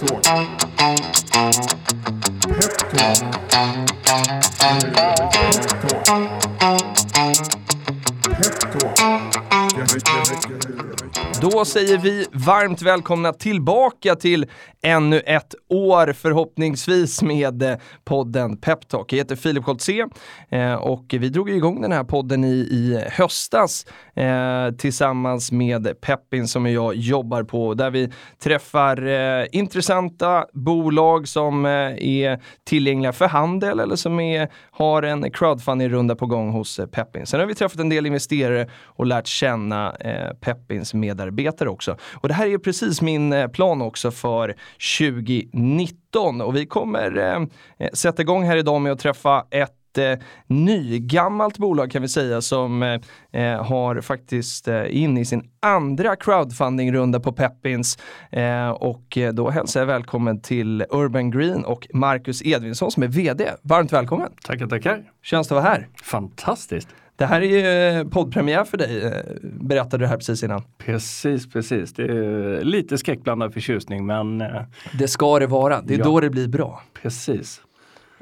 Peptalk. Peptalk. Peptalk. Då säger vi varmt välkomna tillbaka till ännu ett år förhoppningsvis med eh, podden Peptalk. Jag heter Filip Koltze eh, och vi drog igång den här podden i, i höstas eh, tillsammans med Peppin som jag jobbar på där vi träffar eh, intressanta bolag som eh, är tillgängliga för handel eller som är, har en crowdfunding-runda på gång hos eh, Peppins. Peppin. Sen har vi träffat en del investerare och lärt känna eh, Peppins medarbetare också. Och det här är ju precis min eh, plan också för 2019 och vi kommer eh, eh, sätta igång här idag med att träffa ett eh, nygammalt bolag kan vi säga som eh, eh, har faktiskt eh, in i sin andra crowdfunding-runda på Peppins eh, och eh, då hälsar jag välkommen till Urban Green och Marcus Edvinsson som är VD. Varmt välkommen! Tackar, tackar. Känns det att vara här? Fantastiskt. Det här är ju eh, poddpremiär för dig, berättade du här precis innan. Precis, precis. Det är lite skräckblandad förtjusning men Det ska det vara, det är Ja. då det blir bra. precis.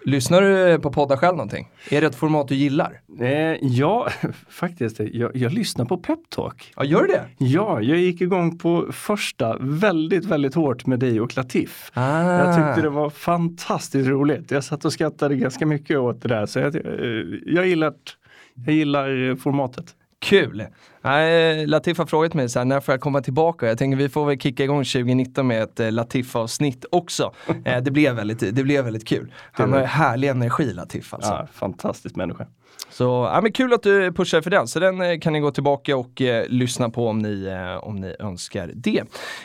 Lyssnar du på poddar själv någonting? Är det ett format du gillar? Eh, ja, faktiskt. Jag, jag lyssnar på Peptalk. Ja, gör du det? Ja, jag gick igång på första väldigt, väldigt hårt med dig och Latif. Ah. Jag tyckte det var fantastiskt roligt. Jag satt och skrattade ganska mycket åt det där. Så jag, eh, jag, gillar, jag gillar eh, formatet. Kul! Nej, Latif har frågat mig så här, när får jag komma tillbaka? Jag tänker vi får väl kicka igång 2019 med ett eh, Latif-avsnitt också. Eh, det, blev väldigt, det blev väldigt kul. Han har härlig energi Latif alltså. Ja, fantastisk människa. Så ja, men kul att du pushar för den. Så den eh, kan ni gå tillbaka och eh, lyssna på om ni, eh, om ni önskar det.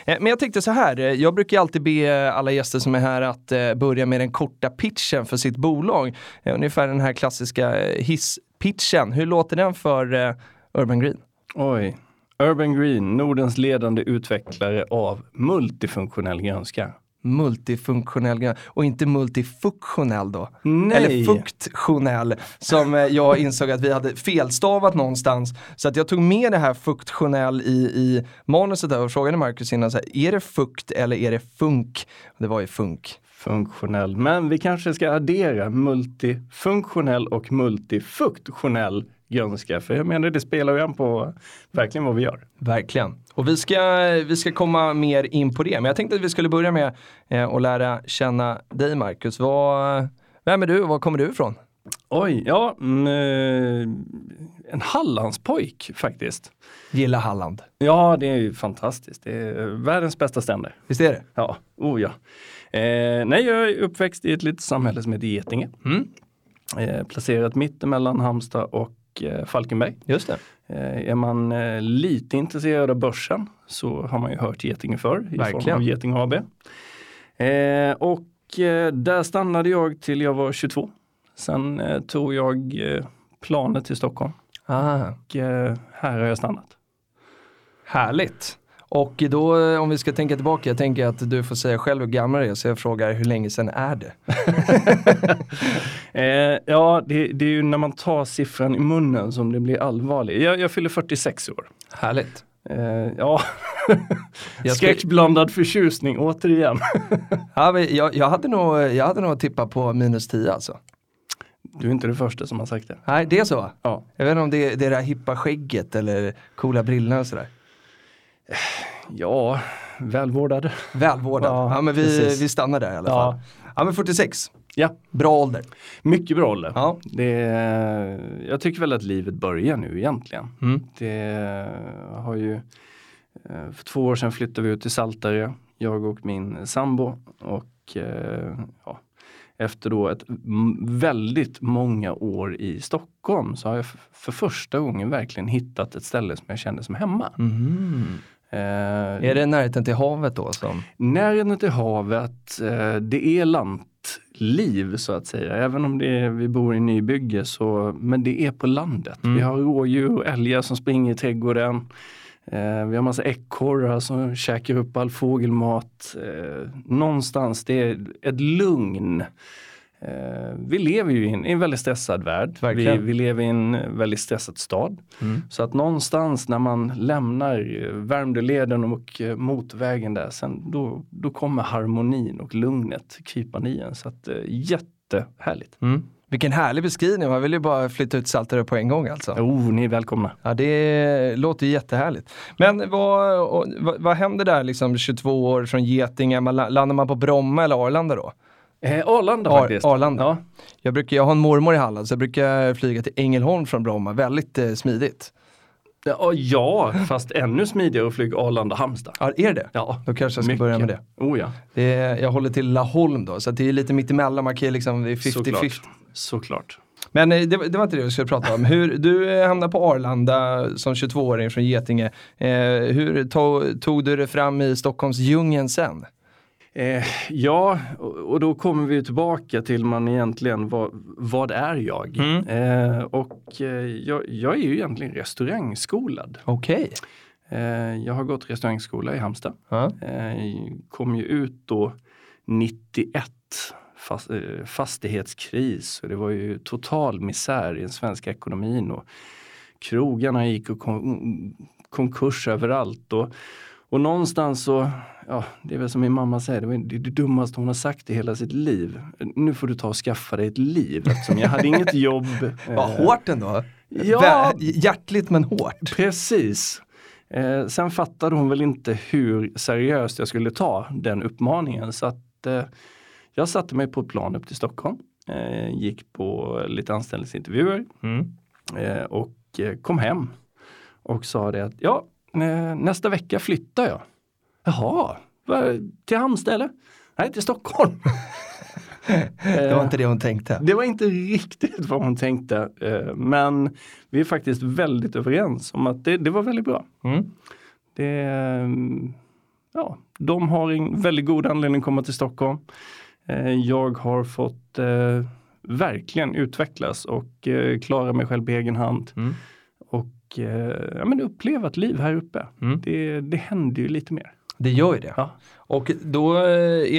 Eh, men jag tänkte så här, eh, jag brukar alltid be alla gäster som är här att eh, börja med den korta pitchen för sitt bolag. Eh, ungefär den här klassiska eh, hisspitchen. Hur låter den för eh, Urban Green? Oj. Urban Green, Nordens ledande utvecklare av multifunktionell grönska. Multifunktionell gren- och inte multifunktionell då. Nej. Eller funktionell som eh, jag insåg att vi hade felstavat någonstans. Så att jag tog med det här funktionell i, i manuset där och frågade Marcus innan, så här, är det fukt eller är det funk? Det var ju funk. Funktionell. Men vi kanske ska addera multifunktionell och multifunktionell grönska. För jag menar det spelar ju an på verkligen vad vi gör. Verkligen. Och vi ska, vi ska komma mer in på det. Men jag tänkte att vi skulle börja med eh, att lära känna dig Marcus. Vad, vem är du och var kommer du ifrån? Oj, ja, mm, eh, en Hallandspojk faktiskt. Gilla Halland. Ja, det är ju fantastiskt. Det är världens bästa ständer. Visst är det? Ja, oh ja. Eh, nej, jag är uppväxt i ett litet samhälle som heter Getinge. Mm. Eh, placerat mitt emellan Halmstad och eh, Falkenberg. Just det. Eh, är man eh, lite intresserad av börsen så har man ju hört Getinge förr i form Verkligen. av Getinge AB. Och där stannade jag till jag var 22. Sen tog jag planet till Stockholm Ah. och här har jag stannat. Härligt. Och då eh, om vi ska tänka tillbaka, jag tänker att du får säga själv hur gammal du är så jag frågar hur länge sedan är det? Eh, ja, det, det är ju när man tar siffran i munnen som det blir allvarligt. Jag, jag fyller 46 år. Härligt. Eh, ja, skräckblandad förtjusning återigen. Ja, jag, jag, hade nog, jag hade nog tippat på minus 10 alltså. Du är inte det första som har sagt det. Nej, det är så? Ja. Jag vet inte om det är det där hippa skägget eller coola brillorna och sådär. Ja, välvårdad. Välvårdad. Ja, Ja, men vi, precis. vi stannar där i alla Ja. fall. Ja men 46, Ja, bra ålder. mycket bra ålder. Ja. Det, jag tycker väl att livet börjar nu egentligen. Mm. Det har ju, eh, för två år sedan flyttade vi ut till Saltarö, jag och min sambo. Och eh, ja, efter då ett väldigt många år i Stockholm så har jag för första gången verkligen hittat ett ställe som jag känner som hemma. Mhm. Eh, Är det närheten till havet då som? Närheten till havet, eh, det är lantliv så att säga. Även om det är, vi bor i nybygge så, men det är på landet. Mm. Vi har rådjur och älgar som springer i trädgården. Eh, vi har massa ekorrar som käkar upp all fågelmat. Eh, någonstans, det är ett lugn. Eh, vi lever ju i en, i en väldigt stressad värld. Vi, vi lever i en väldigt stressad stad. Mm. Så att någonstans när man lämnar eh, Värmdöleden och eh, motorvägen där, sen då, då kommer harmonin och lugnet krypande i en. Så att eh, jättehärligt. Mm. Vilken härlig beskrivning, man vill ju bara flytta ut Saltarö på en gång alltså. Oh, ni är välkomna. Ja, det låter ju jättehärligt. Men vad, vad, vad händer där liksom 22 år från Getinge? Landar man på Bromma eller Arlanda då? Eh, Arlanda Ar- faktiskt. Arlanda. Ja. Jag, brukar, jag har en mormor i Halland så jag brukar flyga till Ängelholm från Bromma, väldigt eh, smidigt. Ja, ja, fast ännu smidigare att flyga Arlanda-Halmstad. Ja, är det Ja, Då kanske jag ska mycket. börja med det. Oh ja, det är, jag håller till Laholm då, så det är lite mittemellan, man kan liksom, det är 50-50. såklart. såklart. Men eh, det, var- det var inte det vi skulle prata om. Hur, du eh, hamnade på Arlanda som 22-åring från Getinge. Eh, hur to, tog du dig fram i Stockholmsdjungeln sen? Eh, ja, och, då kommer vi tillbaka till man egentligen, vad, vad är jag? Mm. Eh, och eh, jag, jag är ju egentligen restaurangskolad. Okej. Eh, jag har gått restaurangskola i Halmstad. Eh, kom ju ut då 91, fast, eh, fastighetskris och det var ju total misär i den svenska ekonomin och krogarna gick och kon, konkurs överallt. Och, och någonstans så, ja det är väl som min mamma säger, det var det, dummaste hon har sagt i hela sitt liv. Nu får du ta och skaffa dig ett liv eftersom jag hade inget jobb. Vad Eh, hårt ändå. Ja. Hjärtligt men hårt. Precis. Eh, sen fattade hon väl inte hur seriöst jag skulle ta den uppmaningen så att eh, jag satte mig på ett plan upp till Stockholm. Eh, gick på lite anställningsintervjuer Mm. eh, och eh, kom hem och sa det att ja, nästa vecka flyttar jag. Jaha, till Halmstad eller? Nej, till Stockholm. Det var inte det hon tänkte. Det var inte riktigt vad hon tänkte, eh, men vi är faktiskt väldigt överens om att det, det var väldigt bra. Mm. Det, eh, ja, de har en väldigt god anledning att komma till Stockholm. Eh, Jag har fått verkligen utvecklas och klara mig själv på egen hand. Mm. Och eh, ja, men uppleva ett liv här uppe. Mm. Det, det händer ju lite mer. Det gör ju det. Ja. Och då eh,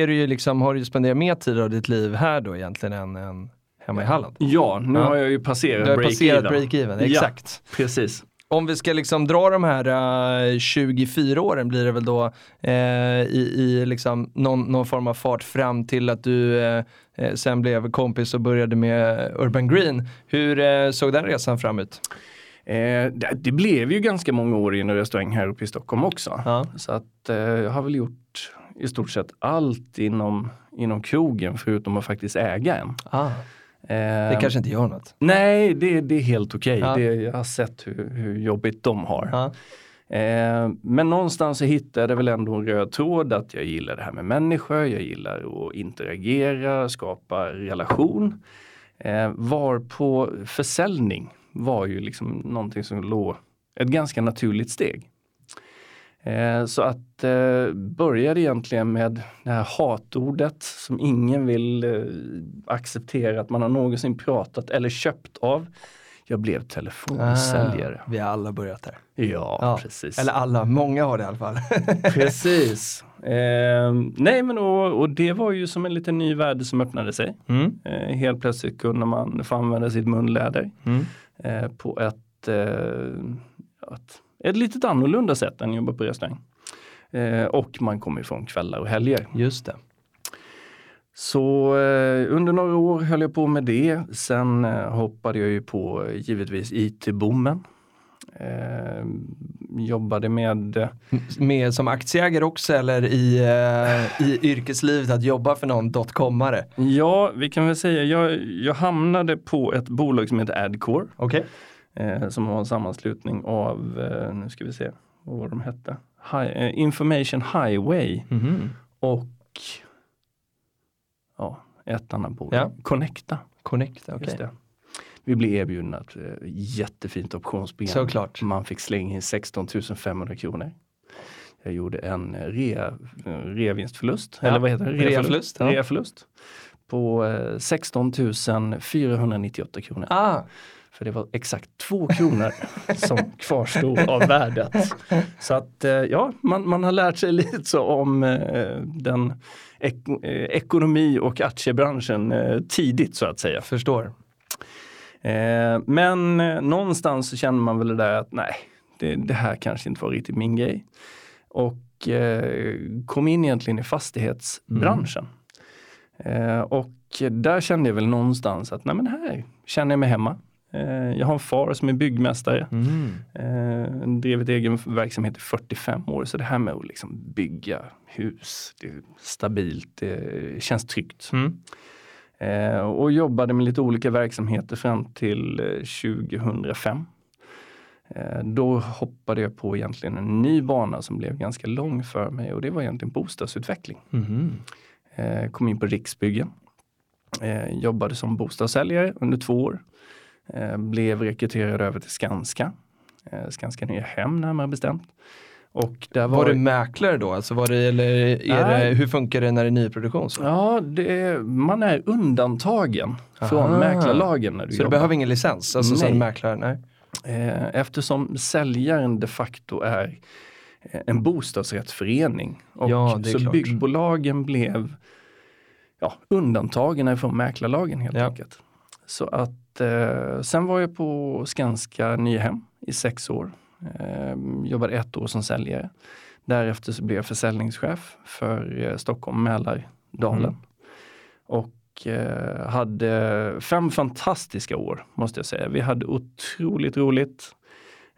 är du ju liksom, har du ju spenderat mer tid av ditt liv här då egentligen än, än hemma i Halland. Ja, nu Ja. har jag ju passerat har break break-even, Ja. exakt. Precis. Om vi ska liksom dra de här eh, 24 åren blir det väl då eh, i, i liksom någon, någon form av fart fram till att du eh, sen blev kompis och började med Urban Green. Hur såg den resan fram ut? Eh, det, det blev ju ganska många år i en restaurang här uppe i Stockholm också. Ja. Så att eh, jag har väl gjort i stort sett allt inom, inom krogen förutom att faktiskt äga en. Ah, Eh, det kanske inte gör något. Nej, det, det är helt okej. Ja. Det- Jag har sett hur, hur jobbigt de har. Ja. Eh, men någonstans så hittade jag väl ändå en röd tråd att jag gillar det här med människor, jag gillar att interagera, skapa relation. Eh, var på försäljning var ju liksom någonting som låg ett ganska naturligt steg. Eh, så att eh, började egentligen med det här hatordet som ingen vill eh, acceptera att man har någonsin pratat eller köpt av. Jag blev telefonsäljare. Ah, vi har alla börjat där. Ja, Ja, precis. Eller alla, många har det i alla fall. Precis. Eh, nej men och, och det var ju som en liten ny värld som öppnade sig. Mm. Eh, helt plötsligt kunde man få använda sitt munläder Mm. Eh, på ett, eh, ett, ett litet annorlunda sätt än att jobba på restaurang. Eh, och man kommer ifrån kvällar och helger. Just det. Så eh, under några år höll jag på med det. Sen eh, hoppade jag ju på eh, givetvis IT-boomen. Eh, jobbade med Med som aktieägare också eller i, eh, i yrkeslivet att jobba för någon dotcomare? Ja, vi kan väl säga, jag, jag hamnade på ett bolag som heter Adcore. Okej. Eh, som var en sammanslutning av, eh, nu ska vi se vad var de hette, Hi, eh, Information Highway Mhm. och ja, ett annat bolag, Ja. Connecta. Connect, okej. Vi blev erbjudna ett eh, jättefint optionsprogram. Såklart. Man fick slänga in 16 500 kronor. Jag gjorde en eh, rea, eh, reavinstförlust, Ja, eller vad heter det? reaförlust, ja. Reaförlust på eh, 16 498 kronor. Ah, För det var exakt två kronor som kvarstod av värdet. Så att eh, ja, man, man har lärt sig lite så om eh, den ek eh, ekonomi och aktiebranschen eh, tidigt så att säga. Förstår. Eh, men eh, någonstans så känner man väl det där att nej, det, det här kanske inte var riktigt min grej. Och eh, kom in egentligen i fastighetsbranschen. Eh, och där kände jag väl någonstans att nej men här känner jag mig hemma. Jag har en far som är byggmästare. Mm. Drivit egen verksamhet i 45 år så det här med att liksom bygga hus, det är stabilt, det känns tryggt. Mm. Eh, och jobbade med lite olika verksamheter fram till eh, 2005. Eh, då hoppade jag på egentligen en ny bana som blev ganska lång för mig och det var egentligen bostadsutveckling. Eh, kom in på Riksbyggen. Eh, jobbade som bostadssäljare under två år. Eh, blev rekryterad över till Skanska. Eh, Skanska Nya Hem närmare bestämt. Och där Var, var, du mäklare då? Alltså var det, eller är det, hur funkar det när det är nyproduktion? Så, Ja, det, man är undantagen från Aha. mäklarlagen när du så du jobbar. behöver ingen licens? Alltså som Nej. mäklare? Nej. Eh, Eftersom säljaren de facto är eh, en bostadsrättsförening och Ja, det är så klart. byggbolagen blev ja, undantagna från mäklarlagen helt Ja. enkelt. Så att eh, sen var jag på Skanska Nyhem i sex år. Eh, jobbade ett år som säljare. Därefter så blev jag försäljningschef för eh, Stockholm, Mälardalen. Mm. Och eh, hade fem fantastiska år måste jag säga. Vi hade otroligt roligt.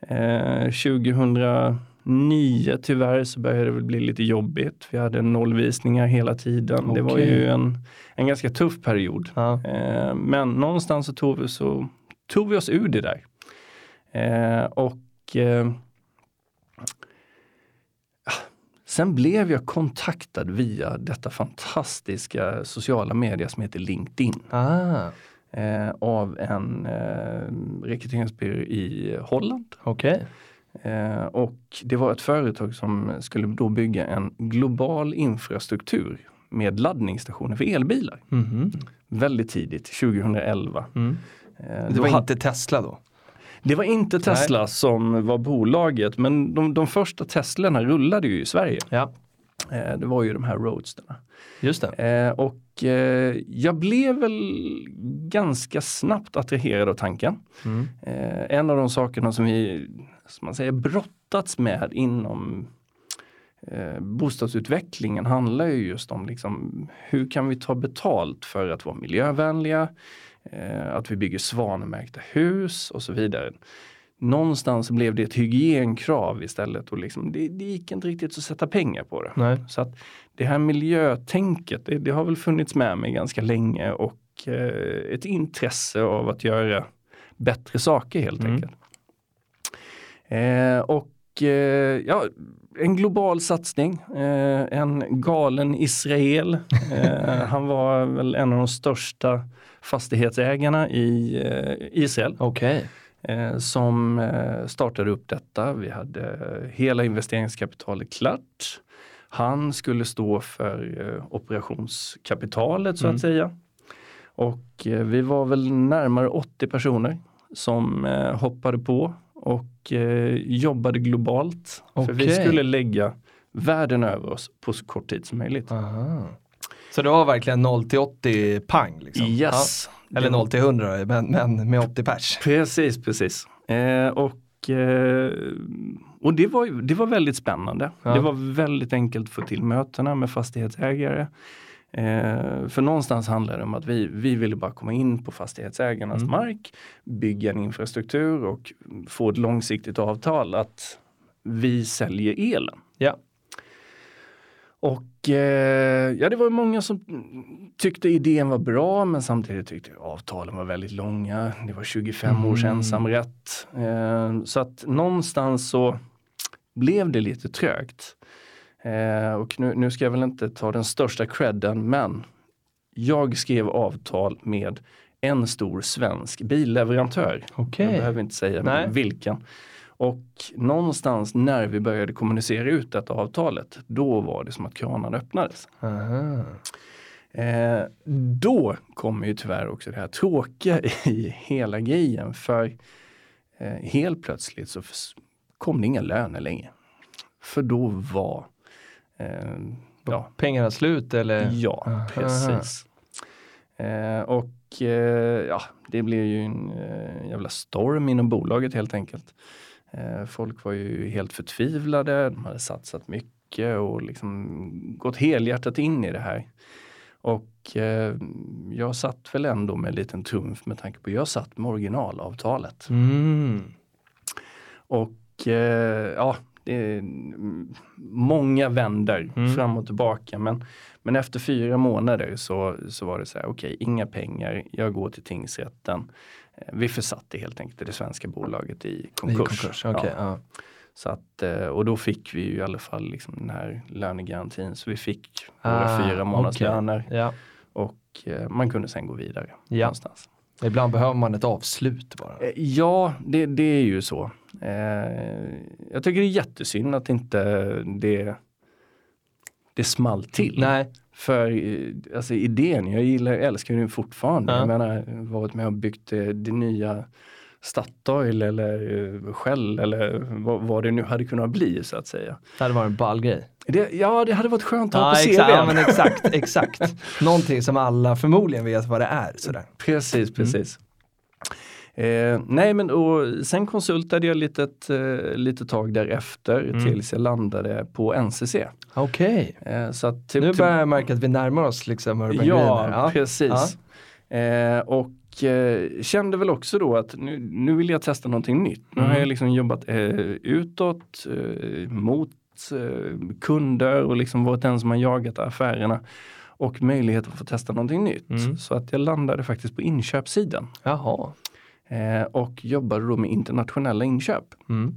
Eh, 2009 tyvärr så började det väl bli lite jobbigt. Vi hade nollvisningar hela tiden. Det var ju en, en ganska tuff period. Ja. Eh, men någonstans så tog, vi, så tog vi oss ur det där. Eh, och eh, sen blev jag kontaktad via detta fantastiska sociala media som heter LinkedIn. Ah, Eh, av en eh, rekryteringsbyrå i Holland. okej. Eh, och det var ett företag som skulle då bygga en global infrastruktur med laddningsstationer för elbilar. Mhm. Väldigt tidigt, 2011. Mm. Eh, Det var inte Tesla då? Det var inte Tesla som var bolaget men de, de första Teslorna rullade ju i Sverige. Ja, Eh, det var ju de här Roadsterna. just det. Eh, och eh, jag blev väl ganska snabbt attraherad av tanken. Mm. En av de sakerna som vi som man säger, brottats med inom eh, bostadsutvecklingen handlar ju just om liksom, hur kan vi ta betalt för att vara miljövänliga, att vi bygger svanmärkta hus och så vidare. Någonstans blev det ett hygienkrav istället och liksom, det, det gick inte riktigt att sätta pengar på det. Nej. Så att det här miljötänket, det, det har väl funnits med mig ganska länge och eh, ett intresse av att göra bättre saker helt Mm. enkelt. Eh, och eh, ja, en global satsning. Eh, en galen Israel. Eh, han var väl en av de största fastighetsägarna i eh, Israel Okej. eh, som eh, startade upp detta. Vi hade hela investeringskapitalet klart. Han skulle stå för operationskapitalet så Mm. att säga. Och vi var väl närmare 80 personer som hoppade på och jobbade globalt. För vi skulle lägga världen över oss på så kort tid som möjligt. Aha. Så det var verkligen 0 till 80 pang? Liksom. Yes! Ja. Eller 0 till 100 men, men med 80 pers. Precis, precis. Eh, och eh, och det, var, det var väldigt spännande. Ja. Det var väldigt enkelt att få till mötena med fastighetsägare. Eh, för någonstans handlar det om att vi, vi ville bara komma in på fastighetsägarnas Mm. mark, bygga en infrastruktur och få ett långsiktigt avtal att vi säljer elen. Ja. Och eh, ja, det var många som tyckte idén var bra men samtidigt tyckte avtalen var väldigt långa. Det var 25 års Mm. ensamrätt. Eh, så att någonstans så blev det lite trögt. Eh, och nu, nu ska jag väl inte ta den största credden men jag skrev avtal med en stor svensk billeverantör. Okej. Jag behöver inte säga vilken. Och någonstans när vi började kommunicera ut detta avtalet, då var det som att kranarna öppnades. Eh, då kommer ju tyvärr också det här tråkiga i hela grejen för eh, helt plötsligt så kom det inga löner längre. För då var eh, ja, Pengarna slut eller? Ja, Aha. precis. Eh, och eh, ja, det blev ju en eh, jävla storm inom bolaget helt enkelt. Eh, folk var ju helt förtvivlade, de hade satsat mycket och liksom gått helhjärtat in i det här. Och eh, jag satt väl ändå med en liten trumf med tanke på jag satt med originalavtalet. Mm. Och eh, ja, det är många vänder Mm. fram och tillbaka. Men, men efter fyra månader så, så var det så här, okej, inga pengar, jag går till tingsrätten. Vi försatte helt enkelt det svenska bolaget i I konkurs. konkurs. okej, Ja. ja. Så att, eh, och då fick vi ju i alla fall liksom den här lönegarantin. Så vi fick våra Ah, fyra månaders okej. löner Ja. och eh, man kunde sen gå vidare Ja. någonstans. Ibland behöver man ett avslut bara. Eh, Ja, det, det är ju så. Jag tycker det är jättesynd att inte det, det small till. Nej, För eh, alltså, idén, jag gillar, älskar den fortfarande. Ja. Jag menar, varit med och byggt det, det nya Statoil eller eh, Shell eller vad, vad det nu hade kunnat bli så att säga. det hade varit en ball grej. Det, ja, det hade varit skönt att ha Ja, på exakt, ja, men exakt, exakt. Någonting som alla förmodligen vet vad det är. Sådär. Precis, precis. Eh, nej men och sen konsultade jag lite, eh, lite tag därefter Mm. tills jag landade på NCC. Okej, Eh, så att typ, nu börjar jag märka att vi närmar oss liksom Urban Ja. Ja, precis. Eh, och eh, kände väl också då att nu, nu vill jag testa någonting nytt. Nu har Mm. jag liksom jobbat eh, utåt, eh, mot eh, kunder och liksom varit den som har jagat affärerna. Och möjlighet att få testa någonting nytt. Mm. Så att jag landade faktiskt på inköpssidan. Jaha. Eh, och jobbade då med internationella inköp. Mm.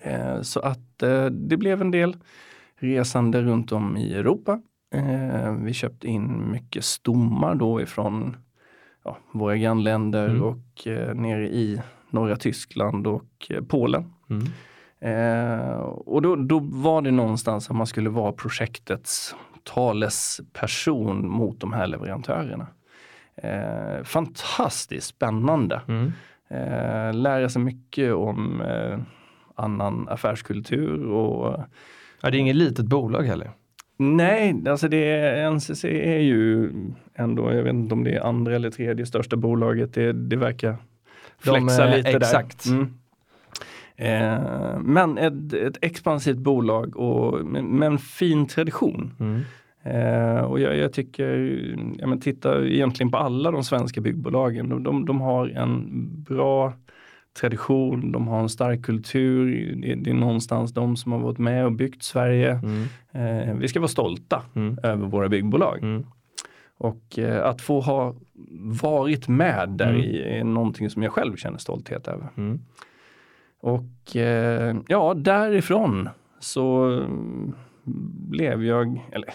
Eh, så att eh, det blev en del resande runt om i Europa. Eh, vi köpte in mycket stommar då ifrån ja, våra grannländer Mm. och eh, nere i norra Tyskland och eh, Polen. Mm. Eh, och då, då var det någonstans att man skulle vara projektets talesperson mot de här leverantörerna. Eh, fantastiskt spännande. Mm. Eh, lära sig mycket om eh, annan affärskultur och Ja, det är inget litet bolag heller. nej, alltså det är, NCC är ju ändå, jag vet inte om det är andra eller tredje största bolaget, det, det verkar De, flexa eh, lite exakt. där. Mm. Eh, men ett, ett expansivt bolag och med, med en fin tradition. Mm. Eh, och jag, jag tycker, ja, men titta egentligen på alla de svenska byggbolagen. De, de, de har en bra tradition, de har en stark kultur. Det, det är någonstans de som har varit med och byggt Sverige. Mm. Eh, vi ska vara stolta Mm. över våra byggbolag. Mm. Och eh, att få ha varit med där Mm. i är någonting som jag själv känner stolthet över. Mm. Och eh, ja, därifrån så blev jag, eller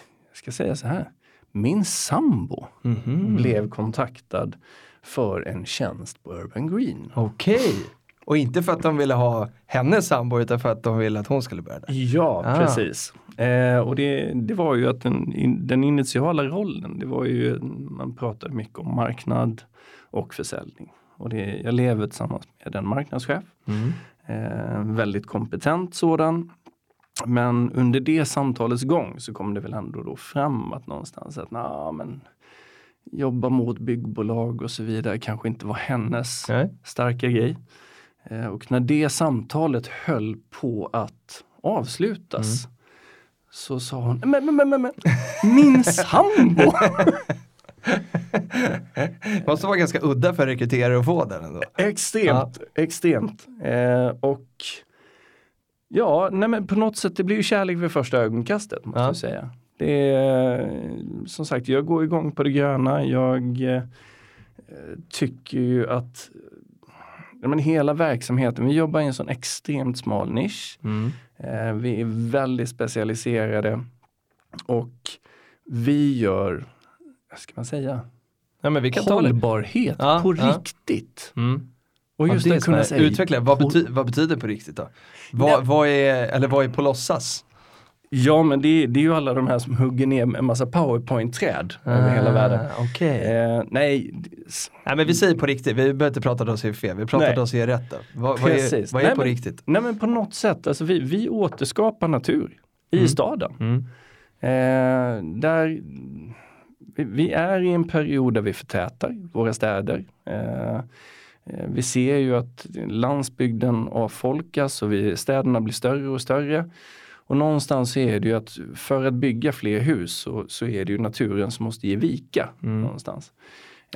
jag ska säga så här, min sambo Mhm. blev kontaktad för en tjänst på Urban Green. Okej. Och inte för att de ville ha hennes sambo utan för att de ville att hon skulle börja där. Ja, Ah. precis. Eh, och det, det var ju att den, in, den initiala rollen, det var ju, man pratade mycket om marknad och försäljning. Och det, jag lever tillsammans med en marknadschef, Mm. eh, väldigt kompetent sådan. Men under det samtalets gång så kom det väl ändå då fram att någonstans att nah, men jobba mot byggbolag och så vidare kanske inte var hennes Nej. starka grej. Eh, och när det samtalet höll på att avslutas så sa hon, men, men, men, men, men min sambo! Det måste vara ganska udda för rekryterare att få den ändå. extremt, extremt. Eh, och ja, nej men på något sätt, det blir ju kärlek vid första ögonkastet måste Ja. jag säga. Det är, som sagt, jag går igång på det gröna. Jag eh, tycker ju att men hela verksamheten, vi jobbar i en sån extremt smal nisch. Mm. Eh, vi är väldigt specialiserade och vi gör, vad ska man säga, Ja, men vi kan ta hållbarhet Ja, på ja. riktigt. Mm. Och Ja, just det att kunna säga, Utveckla, vad, bety vad betyder på riktigt då? Vad, vad, är, eller vad är på låtsas? Ja men det, är- det är ju alla de här som hugger ner en massa powerpoint-träd över hela världen. Ah, Okej. Eh, nej, Nej men vi säger på riktigt, vi behöver inte prata oss i fel, vi pratar oss i rätt då. Vad, vad är, Precis. vad är Nej, på men- riktigt? nej men på något sätt, alltså vi, vi återskapar natur i Mm. staden. Mm. Eh, där vi, vi är i en period där vi förtätar våra städer. Eh, vi ser ju att landsbygden avfolkas och vi, städerna blir större och större. Och någonstans är det ju att för att bygga fler hus så, så är det ju naturen som måste ge vika. Mm. någonstans.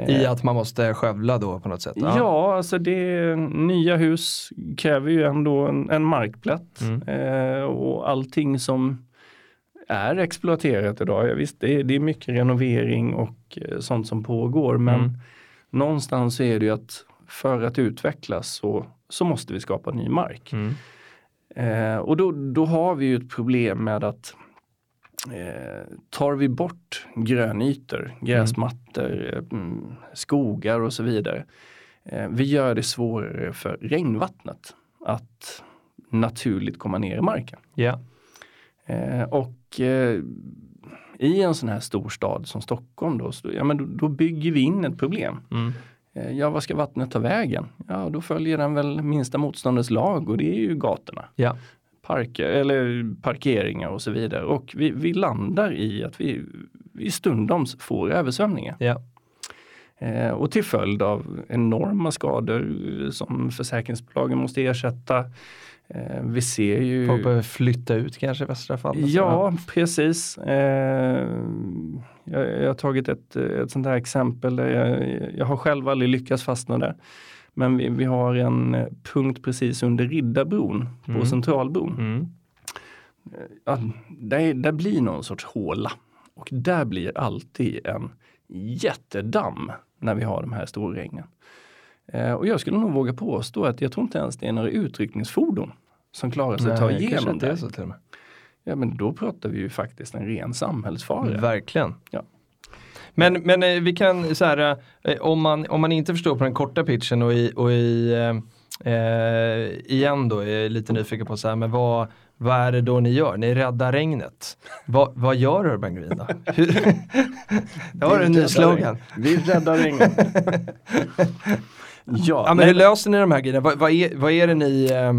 I Eh, att man måste skövla då på något sätt? Ja, alltså det, nya hus kräver ju ändå en, en markplätt. Mm. Eh, och allting som är exploaterat idag, ja, visst det är, det är mycket renovering och eh, sånt som pågår men Mm. någonstans är det ju att för att utvecklas så, så måste vi skapa ny mark. Mm. Eh, och då, då har vi ju ett problem med att eh, tar vi bort grönytor, gräsmattor, eh, mm, skogar och så vidare. Eh, vi gör det svårare för regnvattnet att naturligt komma ner i marken. Eh, och eh, i en sån här stor stad som Stockholm då, så, ja, men då, då bygger vi in ett problem. Mm. Eh, ja, vad ska vattnet ta vägen? Ja, då följer den väl minsta motståndets lag och det är ju gatorna. Ja. Parker, eller parkeringar och så vidare. Och vi, vi landar i att vi, vi stundom får översvämningar. Ja. Eh, och till följd av enorma skador som försäkringsbolagen måste ersätta. Eh, vi ser ju... Folk behöver flytta ut kanske i västra fallet? Ja, precis. Eh, jag, har tagit ett, ett sånt här exempel. Där jag, jag har själv aldrig lyckats fastna där. Men vi, vi har en eh, punkt precis under Riddarbron på Mm. Centralbron. Mm. Ja, där, där blir någon sorts håla. Och där blir alltid en jättedamm när vi har de här storregnen. Eh, och jag skulle nog våga påstå att jag tror inte ens det är några utryckningsfordon som klarar sig att ta Nej, igenom det. så till och med. Ja men då pratar vi ju faktiskt en ren samhällsfara. Verkligen. Ja. Men, men eh, vi kan så här, eh, om, man, om man inte förstår på den korta pitchen och i, och i eh, eh, igen då, är lite nyfiken på så här, men vad, vad är det då ni gör? Ni räddar regnet. vad, vad gör Urban Green då? Jag har en ny slogan. Vi räddar regnet. ja, Ja, men nej, hur löser ni de här grejerna? Vad, vad, är, vad är det ni, eh,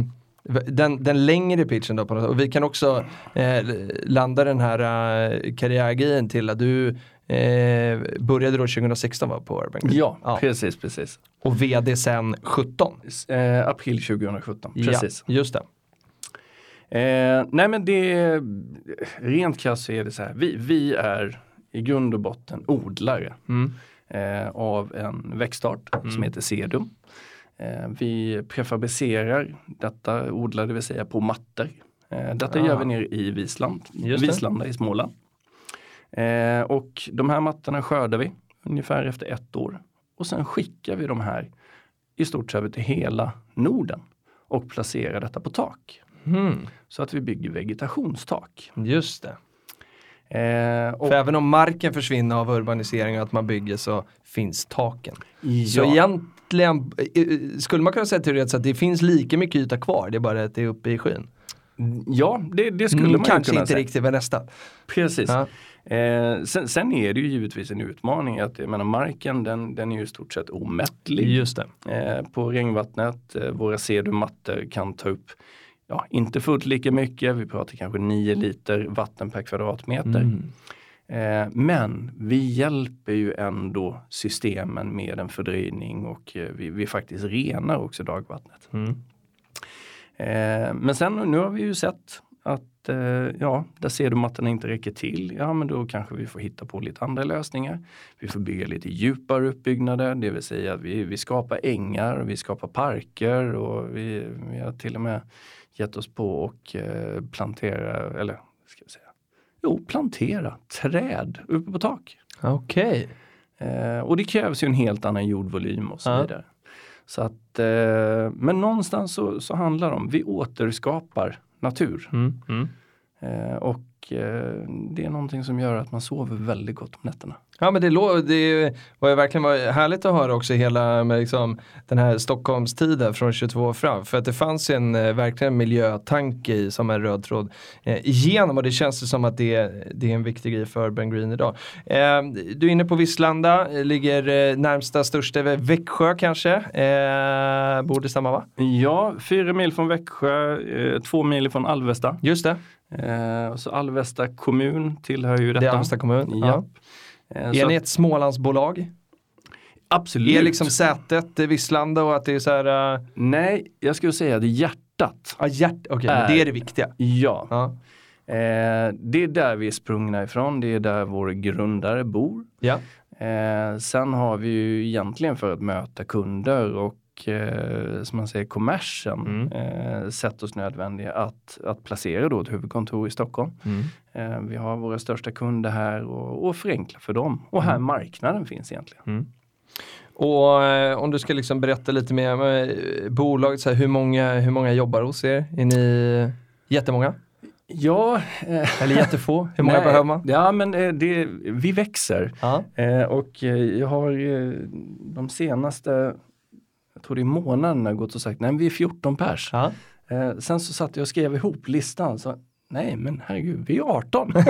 den, den längre pitchen då på något sätt. Och vi kan också eh, landa den här eh, karriärgrejen till att du eh, började då 2016 va, på Urban Green? ja, precis, precis. Och vd sen 17? Eh, april 2017, precis. Ja, just det. Eh, nej men det, rent krasst så är det så här, vi, vi är i grund och botten odlare Mm. eh, av en växtart som heter sedum. Eh, vi prefabricerar detta odlar det vill säga på mattor. Eh, detta Ah. gör vi nere i Visland. Vislanda i Småland. Eh, och de här mattorna skördar vi ungefär efter ett år. Och sen skickar vi de här i stort sett över till hela Norden och placerar detta på tak. Mm. Så att vi bygger vegetationstak. Just det. Eh, För även om marken försvinner av urbanisering och att man bygger så finns taken. Så ja, egentligen eh, skulle man kunna säga teoretiskt att det finns lika mycket yta kvar, det är bara att det är uppe i skyn. ja, det, det skulle Mm, man kanske kunna inte säga. riktigt med nästa. Precis. Ja. Eh, sen, sen är det ju givetvis en utmaning att jag menar, marken den, den är ju i stort sett omättlig. Just det. Eh, på regnvattnet, eh, våra sedumattor kan ta upp, ja inte fullt lika mycket, vi pratar kanske 9 liter vatten per kvadratmeter. Mm. Eh, men vi hjälper ju ändå systemen med en fördröjning och eh, vi, vi faktiskt renar också dagvattnet. Mm. Eh, men sen nu har vi ju sett att ja, där ser du mattorna inte räcker till. Ja, men då kanske vi får hitta på lite andra lösningar. Vi får bygga lite djupare uppbyggnader, det vill säga att vi, vi skapar ängar, vi skapar parker och vi, vi har till och med gett oss på och plantera, eller ska jag säga, jo, plantera träd uppe på tak. Okej. Eh, och det krävs ju en helt annan jordvolym och så Ja. vidare. Så att, eh, men någonstans så, så handlar det om, vi återskapar natur. Mm. Mm. Eh, och eh, det är någonting som gör att man sover väldigt gott om nätterna. Ja men det, det var ju verkligen var härligt att höra också hela med liksom, den här Stockholmstiden från 22 och fram. För att det fanns ju en eh, verkligen miljötanke i som en röd tråd eh, igenom och det känns ju som att det, det är en viktig grej för Ben Green idag. Eh, du är inne på Visslanda, ligger närmsta största Växjö kanske? Eh, borde stämma va? Ja, fyra mil från Växjö, två mil från Alvesta. Just det, Eh, så Alvesta kommun tillhör ju det detta. är Alvesta kommun. Ja. Ja. Eh, Är ni att- ett Smålandsbolag? Absolut. Är liksom sätet Visslanda och att det är så här, eh, Nej, jag skulle säga det är hjärtat. ja hjärt, men Är- det är det viktiga. Ja. Ja. Eh, det är där vi är sprungna ifrån, det är där vår grundare bor. Ja. Eh, sen har vi ju egentligen för att möta kunder och eh, som man säger kommersen Mm. eh, sett oss nödvändiga att, att placera då ett huvudkontor i Stockholm. Mm. Eh, vi har våra största kunder här och, och förenkla för dem. Och här marknaden finns egentligen. Och eh, om du ska liksom berätta lite mer om eh, bolaget, så här, hur, många, hur många jobbar hos er? Är ni jättemånga? Ja, eh, Eller jättefå? Hur många nej, behöver man? Ja, men eh, det, vi växer. Ja. Eh, och eh, jag har eh, de senaste, tror det är månaderna gått och sagt, nej men vi är 14 pers. Ja. Eh, sen så satt jag och skrev ihop listan, så nej men herregud, vi är 18.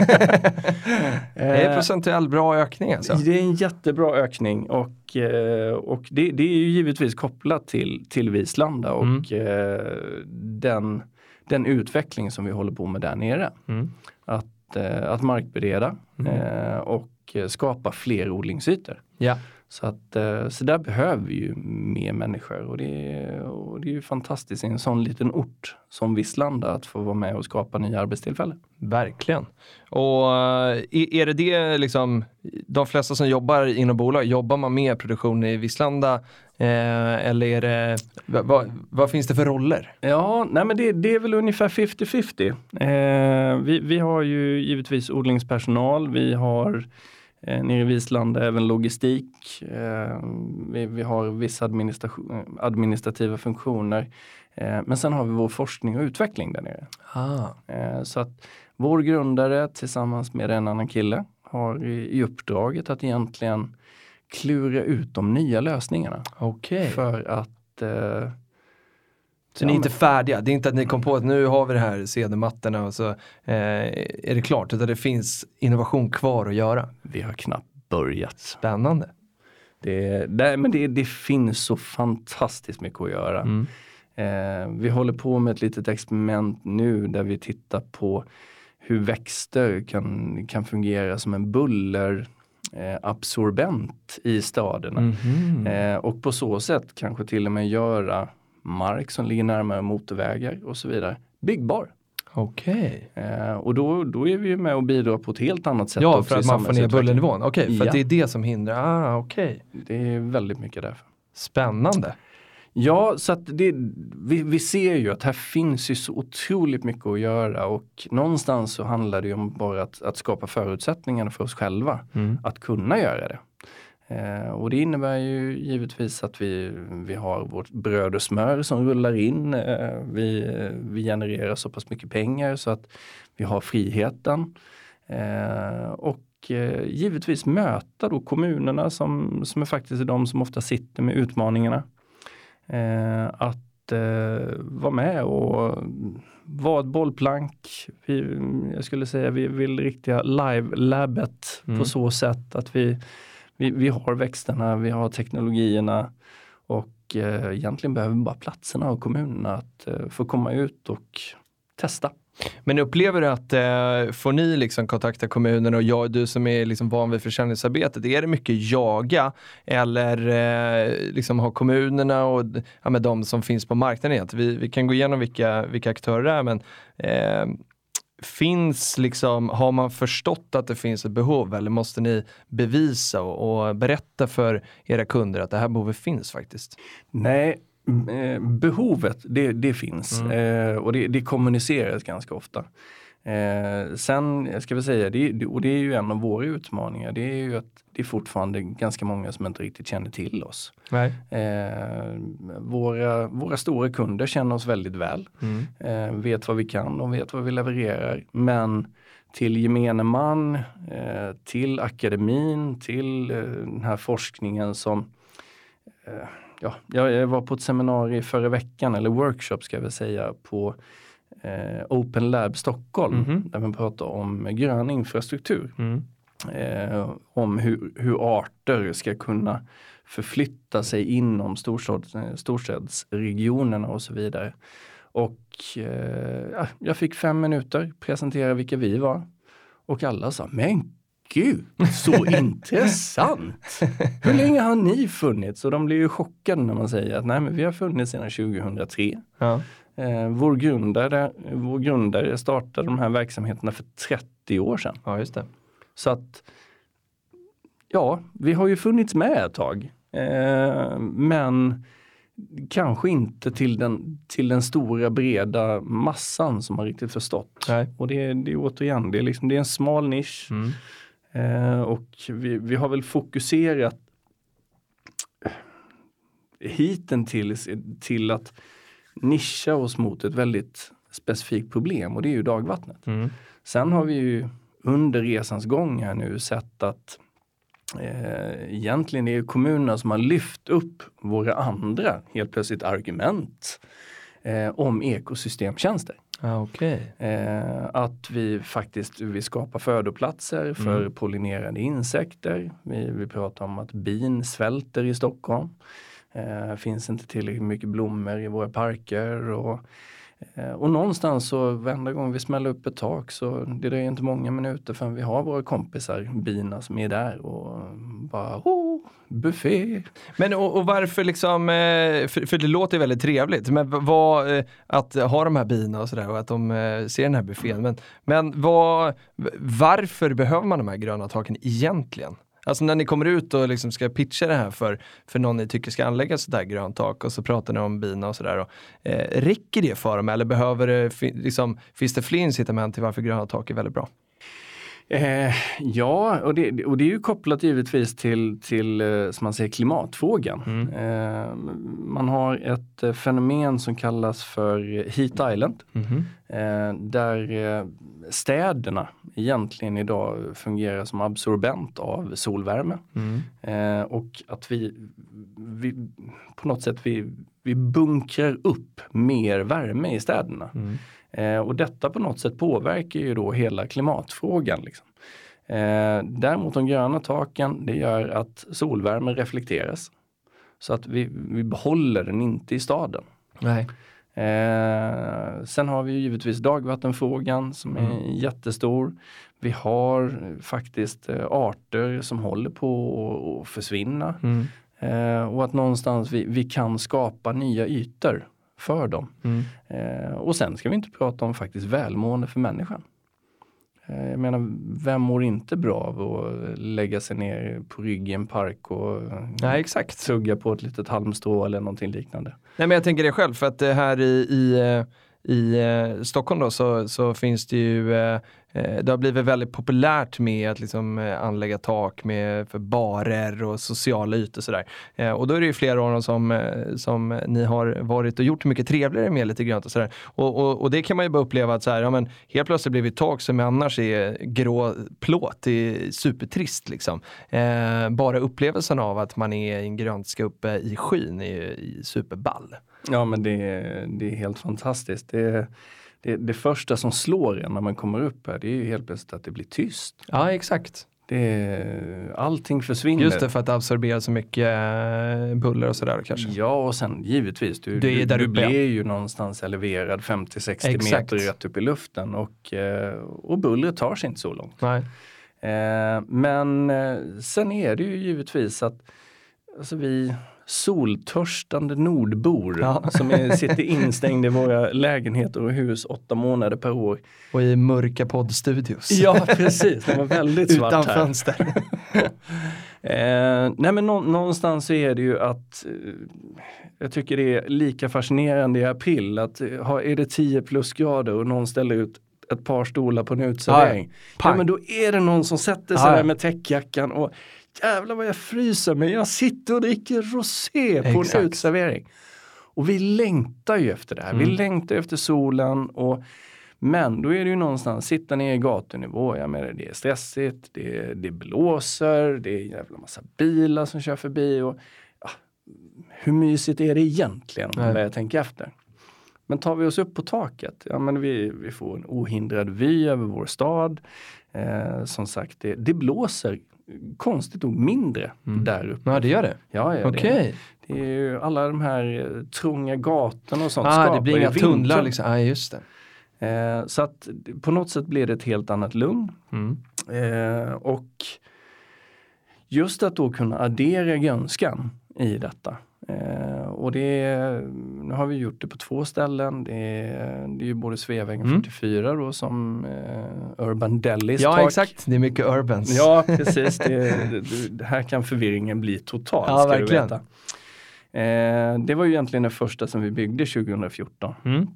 Det är Eh, procentuell bra ökning alltså. det är en jättebra ökning och, eh, och det, det är ju givetvis kopplat till, till Vislanda och eh, den, den utveckling som vi håller på med där nere. Mm. Att, eh, att markbereda eh, och eh, skapa fler odlingsytor. Ja. Så, att, eh, så där behöver vi ju mer människor och det, är, och det är ju fantastiskt i en sån liten ort som Vislanda att få vara med och skapa nya arbetstillfällen. Verkligen. Och eh, är det det liksom, de flesta som jobbar inom bolag, jobbar man med produktion i Visslanda? Eh, eller är det, vad, vad, vad finns det för roller? Ja, nej men det, det är väl ungefär 50-50. Eh, vi, vi har ju givetvis odlingspersonal, vi har eh, nere i Vislanda även logistik, eh, vi, vi har vissa administrativa funktioner. Eh, men sen har vi vår forskning och utveckling där nere. Ah. Eh, så att vår grundare tillsammans med en annan kille har i, i uppdraget att egentligen klura ut de nya lösningarna. Okej. För att Så ni är inte färdiga? Det är inte att ni kom på att nu har vi det här CD-mattorna och så eh, är det klart, utan det finns innovation kvar att göra. vi har knappt börjat. Spännande. Det, det, men det, det finns så fantastiskt mycket att göra. Mm. Eh, vi håller på med ett litet experiment nu där vi tittar på hur växter kan, kan fungera som en buller eh, absorbent i staderna. Mhm. Eh, och på så sätt kanske till och med göra mark som ligger närmare motorvägar och så vidare byggbar. Okej. Eh, och då, då är vi ju med och bidrar på ett helt annat sätt. Ja, för att man får ner bullernivån. Okej, för Ja. att det är det som hindrar. Ah, okej. Det är väldigt mycket därför. Spännande. Ja, så att det, vi, vi ser ju att här finns ju så otroligt mycket att göra och någonstans så handlar det ju om bara att, att skapa förutsättningarna för oss själva Mm. att kunna göra det. Eh, och det innebär ju givetvis att vi, vi har vårt bröd och smör som rullar in. Eh, vi, vi genererar så pass mycket pengar så att vi har friheten. Eh, och givetvis möta då kommunerna som, som är faktiskt de som ofta sitter med utmaningarna. Att vara med och vara ett bollplank. Vi, jag skulle säga vi vill riktiga live-labbet Mm. på så sätt att vi, vi, vi har växterna, vi har teknologierna och eh, egentligen behöver vi bara platserna och kommunerna att eh, få komma ut och testa. Men upplever du att eh, får ni liksom kontakta kommunen och jag, du som är liksom van vid försäljningsarbetet, är det mycket jaga eller eh, liksom har kommunerna och ja, med de som finns på marknaden egentligen? Vi, vi kan gå igenom vilka, vilka aktörer det är men eh, finns liksom, har man förstått att det finns ett behov eller måste ni bevisa och, och berätta för era kunder att det här behovet finns faktiskt? Nej, eh, behovet det, det finns eh, och det, det kommuniceras ganska ofta. Eh, sen ska vi säga, det, och det är ju en av våra utmaningar, det är ju att det är fortfarande ganska många som inte riktigt känner till oss. Eh, våra, våra stora kunder känner oss väldigt väl, Mm. eh, vet vad vi kan och vet vad vi levererar. Men till gemene man, eh, till akademin, till eh, den här forskningen som eh, ja, jag var på ett seminarium förra veckan, eller workshop ska jag väl säga, på eh, Open Lab Stockholm Mhm. där man pratar om grön infrastruktur. Mm. Eh, om hur, hur arter ska kunna förflytta sig inom storstads, eh, storstadsregionerna och så vidare. Och eh, ja, jag fick fem minuter, presentera vilka vi var. Och alla sa, men gud, så intressant! Hur länge har ni funnits? Och de blir ju chockade när man säger att nej men vi har funnits sedan 2003. Ja. Eh, vår, grundare, vår grundare startade de här verksamheterna för 30 år sedan. ja, just det. Så att ja, vi har ju funnits med ett tag. Eh, men kanske inte till den, till den stora breda massan som har riktigt förstått. Nej. Och det, det är återigen, det är, liksom, det är en smal nisch. Mm. Eh, och vi, vi har väl fokuserat hittills till att nischa oss mot ett väldigt specifikt problem och det är ju dagvattnet. Mm. Sen har vi ju under resans gång här nu sett att eh, egentligen är det kommunerna som har lyft upp våra andra helt plötsligt argument eh, om ekosystemtjänster. Ja, okej. Eh, att vi faktiskt vill skapa födoplatser för Mm. pollinerande insekter. Vi, vi pratar om att bin svälter i Stockholm. Eh, finns inte tillräckligt mycket blommor i våra parker. Och, eh, och någonstans så varenda gång vi smäller upp ett tak så det dröjer inte många minuter förrän vi har våra kompisar bina som är där och bara oh, buffé. Men och, och varför liksom, eh, för, för det låter väldigt trevligt, men vad, eh, att ha de här bina och sådär och att de ser den här buffén. Men, men vad, varför behöver man de här gröna taken egentligen? Alltså när ni kommer ut och liksom ska pitcha det här för, för någon ni tycker ska anlägga ett grönt tak och så pratar ni om bina och sådär. Eh, räcker det för dem eller behöver det, liksom, finns det fler incitament till varför gröna tak är väldigt bra? Eh, ja, och det, och det är ju kopplat givetvis till, till eh, som man säger, klimatfrågan. Mm. Eh, man har ett eh, fenomen som kallas för Heat Island. Mhm. Eh, där eh, städerna egentligen idag fungerar som absorbent av solvärme. Mm. Och att vi, vi på något sätt vi, vi bunkrar upp mer värme i städerna. Mm. Eh, och detta på något sätt påverkar ju då hela klimatfrågan. Liksom. Eh, däremot de gröna taken, det gör att solvärmen reflekteras. Så att vi, vi behåller den inte i staden. Nej. Eh, sen har vi ju givetvis dagvattenfrågan som är Mm. jättestor. Vi har faktiskt eh, arter som håller på att försvinna. Mm. Eh, och att någonstans vi, vi kan skapa nya ytor för dem. Mm. Eh, och sen ska vi inte prata om faktiskt välmående för människan. Eh, jag menar, vem mår inte bra av att lägga sig ner på rygg i en park och eh, Nej, exakt. tugga på ett litet halmstrå eller någonting liknande? Nej men jag tänker det själv för att det här i, i, eh, i eh, Stockholm då så, så finns det ju, eh, eh, Eh, det har blivit väldigt populärt med att liksom eh, anlägga tak med, för barer och sociala ytor och sådär. Eh, och då är det ju flera av dem som, som ni har varit och gjort mycket trevligare med lite grönt och sådär. Och, och, och det kan man ju bara uppleva att så här, ja, men helt plötsligt blir vi tak som annars är grå plåt, det är supertrist liksom. Eh, bara upplevelsen av att man är i en grönska uppe i skyn är ju är superball. Ja men det, är- det är helt fantastiskt. Det, det, det första som slår en när man kommer upp här det är ju helt plötsligt att det blir tyst. Ja, exakt. Det allting försvinner. Just det, för att absorbera så mycket eh, buller och sådär kanske. Ja och sen givetvis, du, Du är du, blir ju någonstans eleverad 50-60 Exakt. meter rätt upp i luften och, eh, och bullret tar sig inte så långt. Nej. Eh, men sen är det ju givetvis att alltså vi soltörstande nordbor Ja. som är, sitter instängda i våra lägenheter och hus åtta månader per år. Och i mörka poddstudios. Ja precis, det var väldigt svart Utan här. fönster. Eh, nej men nå- någonstans så är det ju att eh, jag tycker det är lika fascinerande i april att eh, ha, är det 10 plusgrader och någon ställer ut ett par stolar på en uteservering. Ja, men då är det någon som sätter sig ja. där med täckjackan och jävlar vad jag fryser men jag sitter och dricker rosé på Exakt. en uteservering. Och vi längtar ju efter det här. Vi Mm. längtar efter solen och Men då är det ju någonstans, sitta ner i gatunivå, jag menar det är stressigt, det, det blåser, det är en jävla massa bilar som kör förbi. Och, ja, hur mysigt är det egentligen om Nej. jag tänker efter? Men tar vi oss upp på taket, ja men vi, vi får en ohindrad vy över vår stad. Eh, som sagt, det, det blåser konstigt nog mindre där uppe. Ja, det gör det. Ja, ja, Okej. det, det är ju alla de här eh, trånga gatorna och sånt Ah, det blir inga tunnlar liksom. Ah, just det. Eh, så att på något sätt blir det ett helt annat lugn. Mm. Eh, och just att då kunna addera grönskan i detta. Eh, och det är, nu har vi gjort det på två ställen. Det är, det är ju både Sveavägen Mm. 44 då som eh, Urban Delis Ja, tak. exakt. Det är mycket urbans. Ja, precis. Det, det, det här kan förvirringen bli total. Ja, ska verkligen. Du veta. Eh, det var ju egentligen det första som vi byggde 2014. Mm.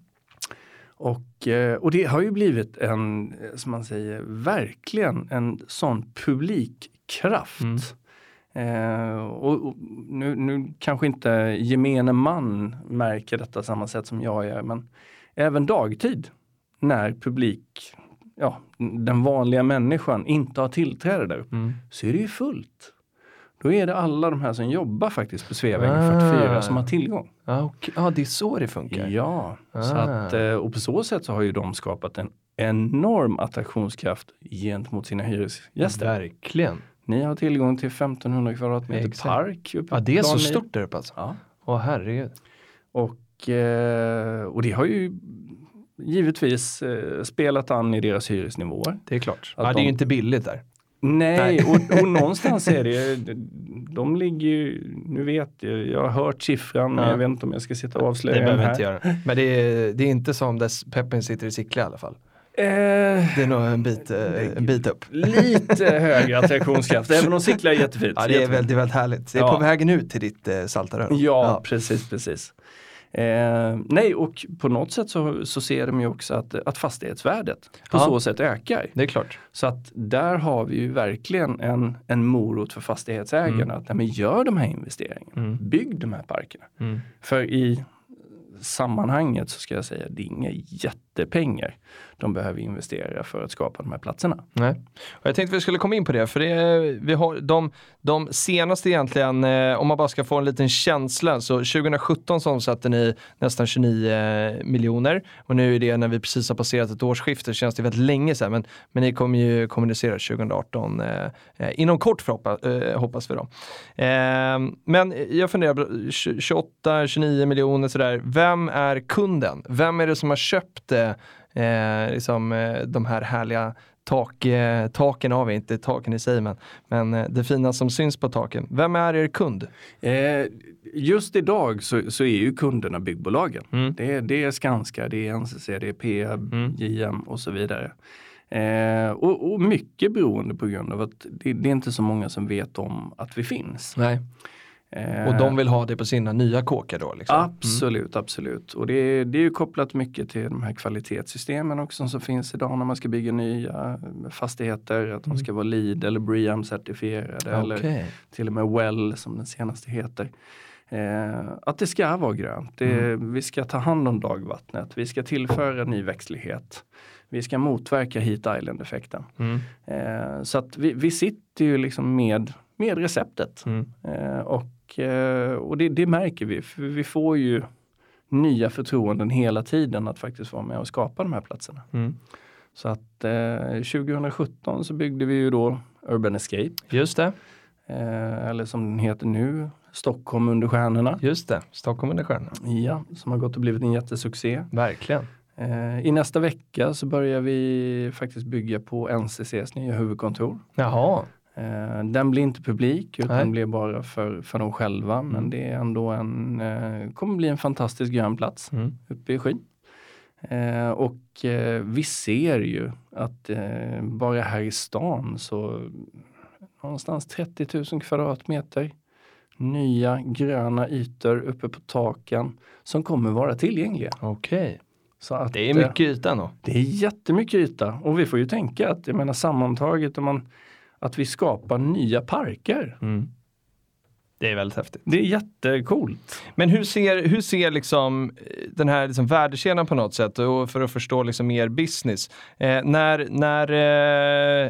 Och, eh, och det har ju blivit en, eh, som man säger, verkligen en sån publikkraft. Mm. Eh, och, och nu, nu kanske inte gemene man märker detta samma sätt som jag gör, men även dagtid när publik, ja, den vanliga människan inte har tillträde där uppe, Mm. så är det ju fullt. Då är det alla de här som jobbar faktiskt på Sveavägen Ah. 44 som har tillgång. Ja, okej. ja, det är så det funkar. Ja, så Ah. att, eh, och på så sätt så har ju de skapat en enorm attraktionskraft gentemot sina hyresgäster. Verkligen. Ni har tillgång till 1500 kvadratmeter Exakt. park. Uppe Ja, det är så stort där uppe alltså. Ja. Åh herregud. Och, eh, och det har ju givetvis eh, spelat an i deras hyresnivåer. Det är klart. Att Ja, det är ju de- inte billigt där. Nej, och, och någonstans är det, de ligger ju, nu vet jag, jag har hört siffran, men Ja. jag vet inte om jag ska sitta och Det avslöja den behöver här. inte göra. Men det är, det är inte som där Peppen sitter i Sickla i alla fall. Eh, Det är nog en bit, eh, en bit upp. lite högre attraktionskraft, även om Sickla är jättefint. Ja, det är Jättefint. väldigt, väldigt härligt. Det är Ja. på vägen ut till ditt eh, Saltarön. Ja, precis, precis. Eh, nej, och på något sätt så, så ser de ju också att, att fastighetsvärdet på Ja. så sätt ökar. Det är klart. Så att där har vi ju verkligen en, en morot för fastighetsägarna Mm. att nej, men gör de här investeringarna. Mm. Bygg de här parkerna. Mm. För i sammanhanget så ska jag säga det är inga jättepengar de behöver investera för att skapa de här platserna. Nej. Och jag tänkte vi skulle komma in på det, för det är, vi har de, de senaste egentligen, eh, om man bara ska få en liten känsla, så 2017 så omsatte ni nästan 29 eh, miljoner och nu är det när vi precis har passerat ett årsskifte, känns det väldigt länge sedan, men, men ni kommer ju kommunicera 2018 eh, eh, inom kort förhoppa, eh, hoppas vi då. Eh, men jag funderar, 28-29 miljoner sådär, vem är kunden? Vem är det som har köpt eh, eh, liksom, eh, de här härliga tak, eh, taken har vi, inte taken i sig, men, men eh, det fina som syns på taken. Vem är er kund? Eh, just idag så, så är ju kunderna byggbolagen. Mm. Det, är- det är Skanska, det är NCC, det är Peab, Mm. JM och så vidare. Eh, och, och mycket beroende på grund av att det, det är inte så många som vet om att vi finns. Nej. Eh, Och de vill ha det på sina nya kåkar då? Liksom. Absolut, absolut. Och det är, det är ju kopplat mycket till de här kvalitetssystemen också som finns idag när man ska bygga nya fastigheter. Att de ska vara LEED eller BREEAM certifierade Mm. eller till och med WELL som den senaste heter. Eh, att det ska vara grönt. Det, Mm. Vi ska ta hand om dagvattnet. Vi ska tillföra ny växtlighet. Vi ska motverka heat island-effekten. Mm. Eh, så att vi, vi sitter ju liksom med, med receptet. Mm. Eh, och eh, och det, det märker vi. För vi får ju nya förtroenden hela tiden att faktiskt vara med och skapa de här platserna. Mm. Så att eh, 2017 så byggde vi ju då Urban Escape. Just det, Eh, eller som den heter nu, Stockholm under stjärnorna. just det. Stockholm under stjärnorna. Ja, som har gått och blivit en jättesuccé. Verkligen. Eh, I nästa vecka så börjar vi faktiskt bygga på NCCs nya huvudkontor. Jaha. Eh, den blir inte publik utan Nej. blir bara för, för dem själva. Men Mm. det är ändå en, eh, kommer bli en fantastisk grön plats Mm. uppe i skyn. Eh, och eh, vi ser ju att eh, bara här i stan så någonstans 30 000 kvadratmeter nya gröna ytor uppe på taken som kommer vara tillgängliga. Okej. Så att, Det är eh, mycket yta ändå. det är jättemycket yta och vi får ju tänka att jag menar sammantaget om man, att vi skapar nya parker. Mm. Det är väldigt häftigt. Det är jättecoolt. Men hur ser, hur ser liksom eh, den här liksom värdekedjan på något sätt, och för att förstå liksom mer business. Eh, när när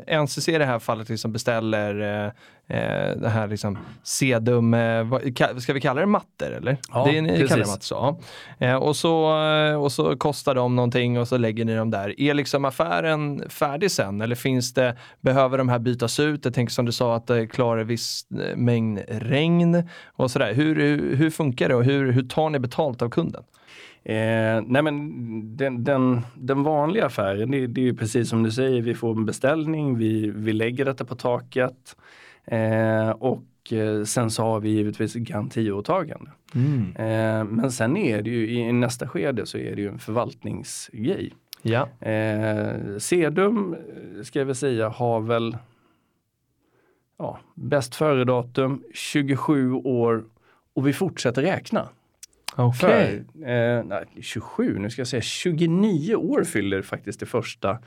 eh, NCC i det här fallet liksom beställer eh, det här liksom sedum, eh, ska vi kalla det mattor eller? Ja, det är, ni kallar det precis. mattor. Eh, och, så, eh, och så kostar de någonting och så lägger ni dem där. Är liksom affären färdig sen eller finns det, behöver de här bytas ut? Jag tänker som du sa att det klarar viss eh, mängd regn och sådär. Hur, hur, hur funkar det och hur, hur tar ni betalt av kunden? Eh, nej men den, den, den vanliga affären, det, det är ju precis som du säger, vi får en beställning, vi, vi lägger detta på taket eh, och eh, sen så har vi givetvis garantiåtagande. Eh, men sen är det ju i nästa skede så är det ju en förvaltningsgrej. Ja. Eh, Sedum eh, ska jag väl säga har väl ja, bäst före-datum 27 år och vi fortsätter räkna. Okej. För, eh, nej, 27, nu ska jag säga 29 år fyller faktiskt det första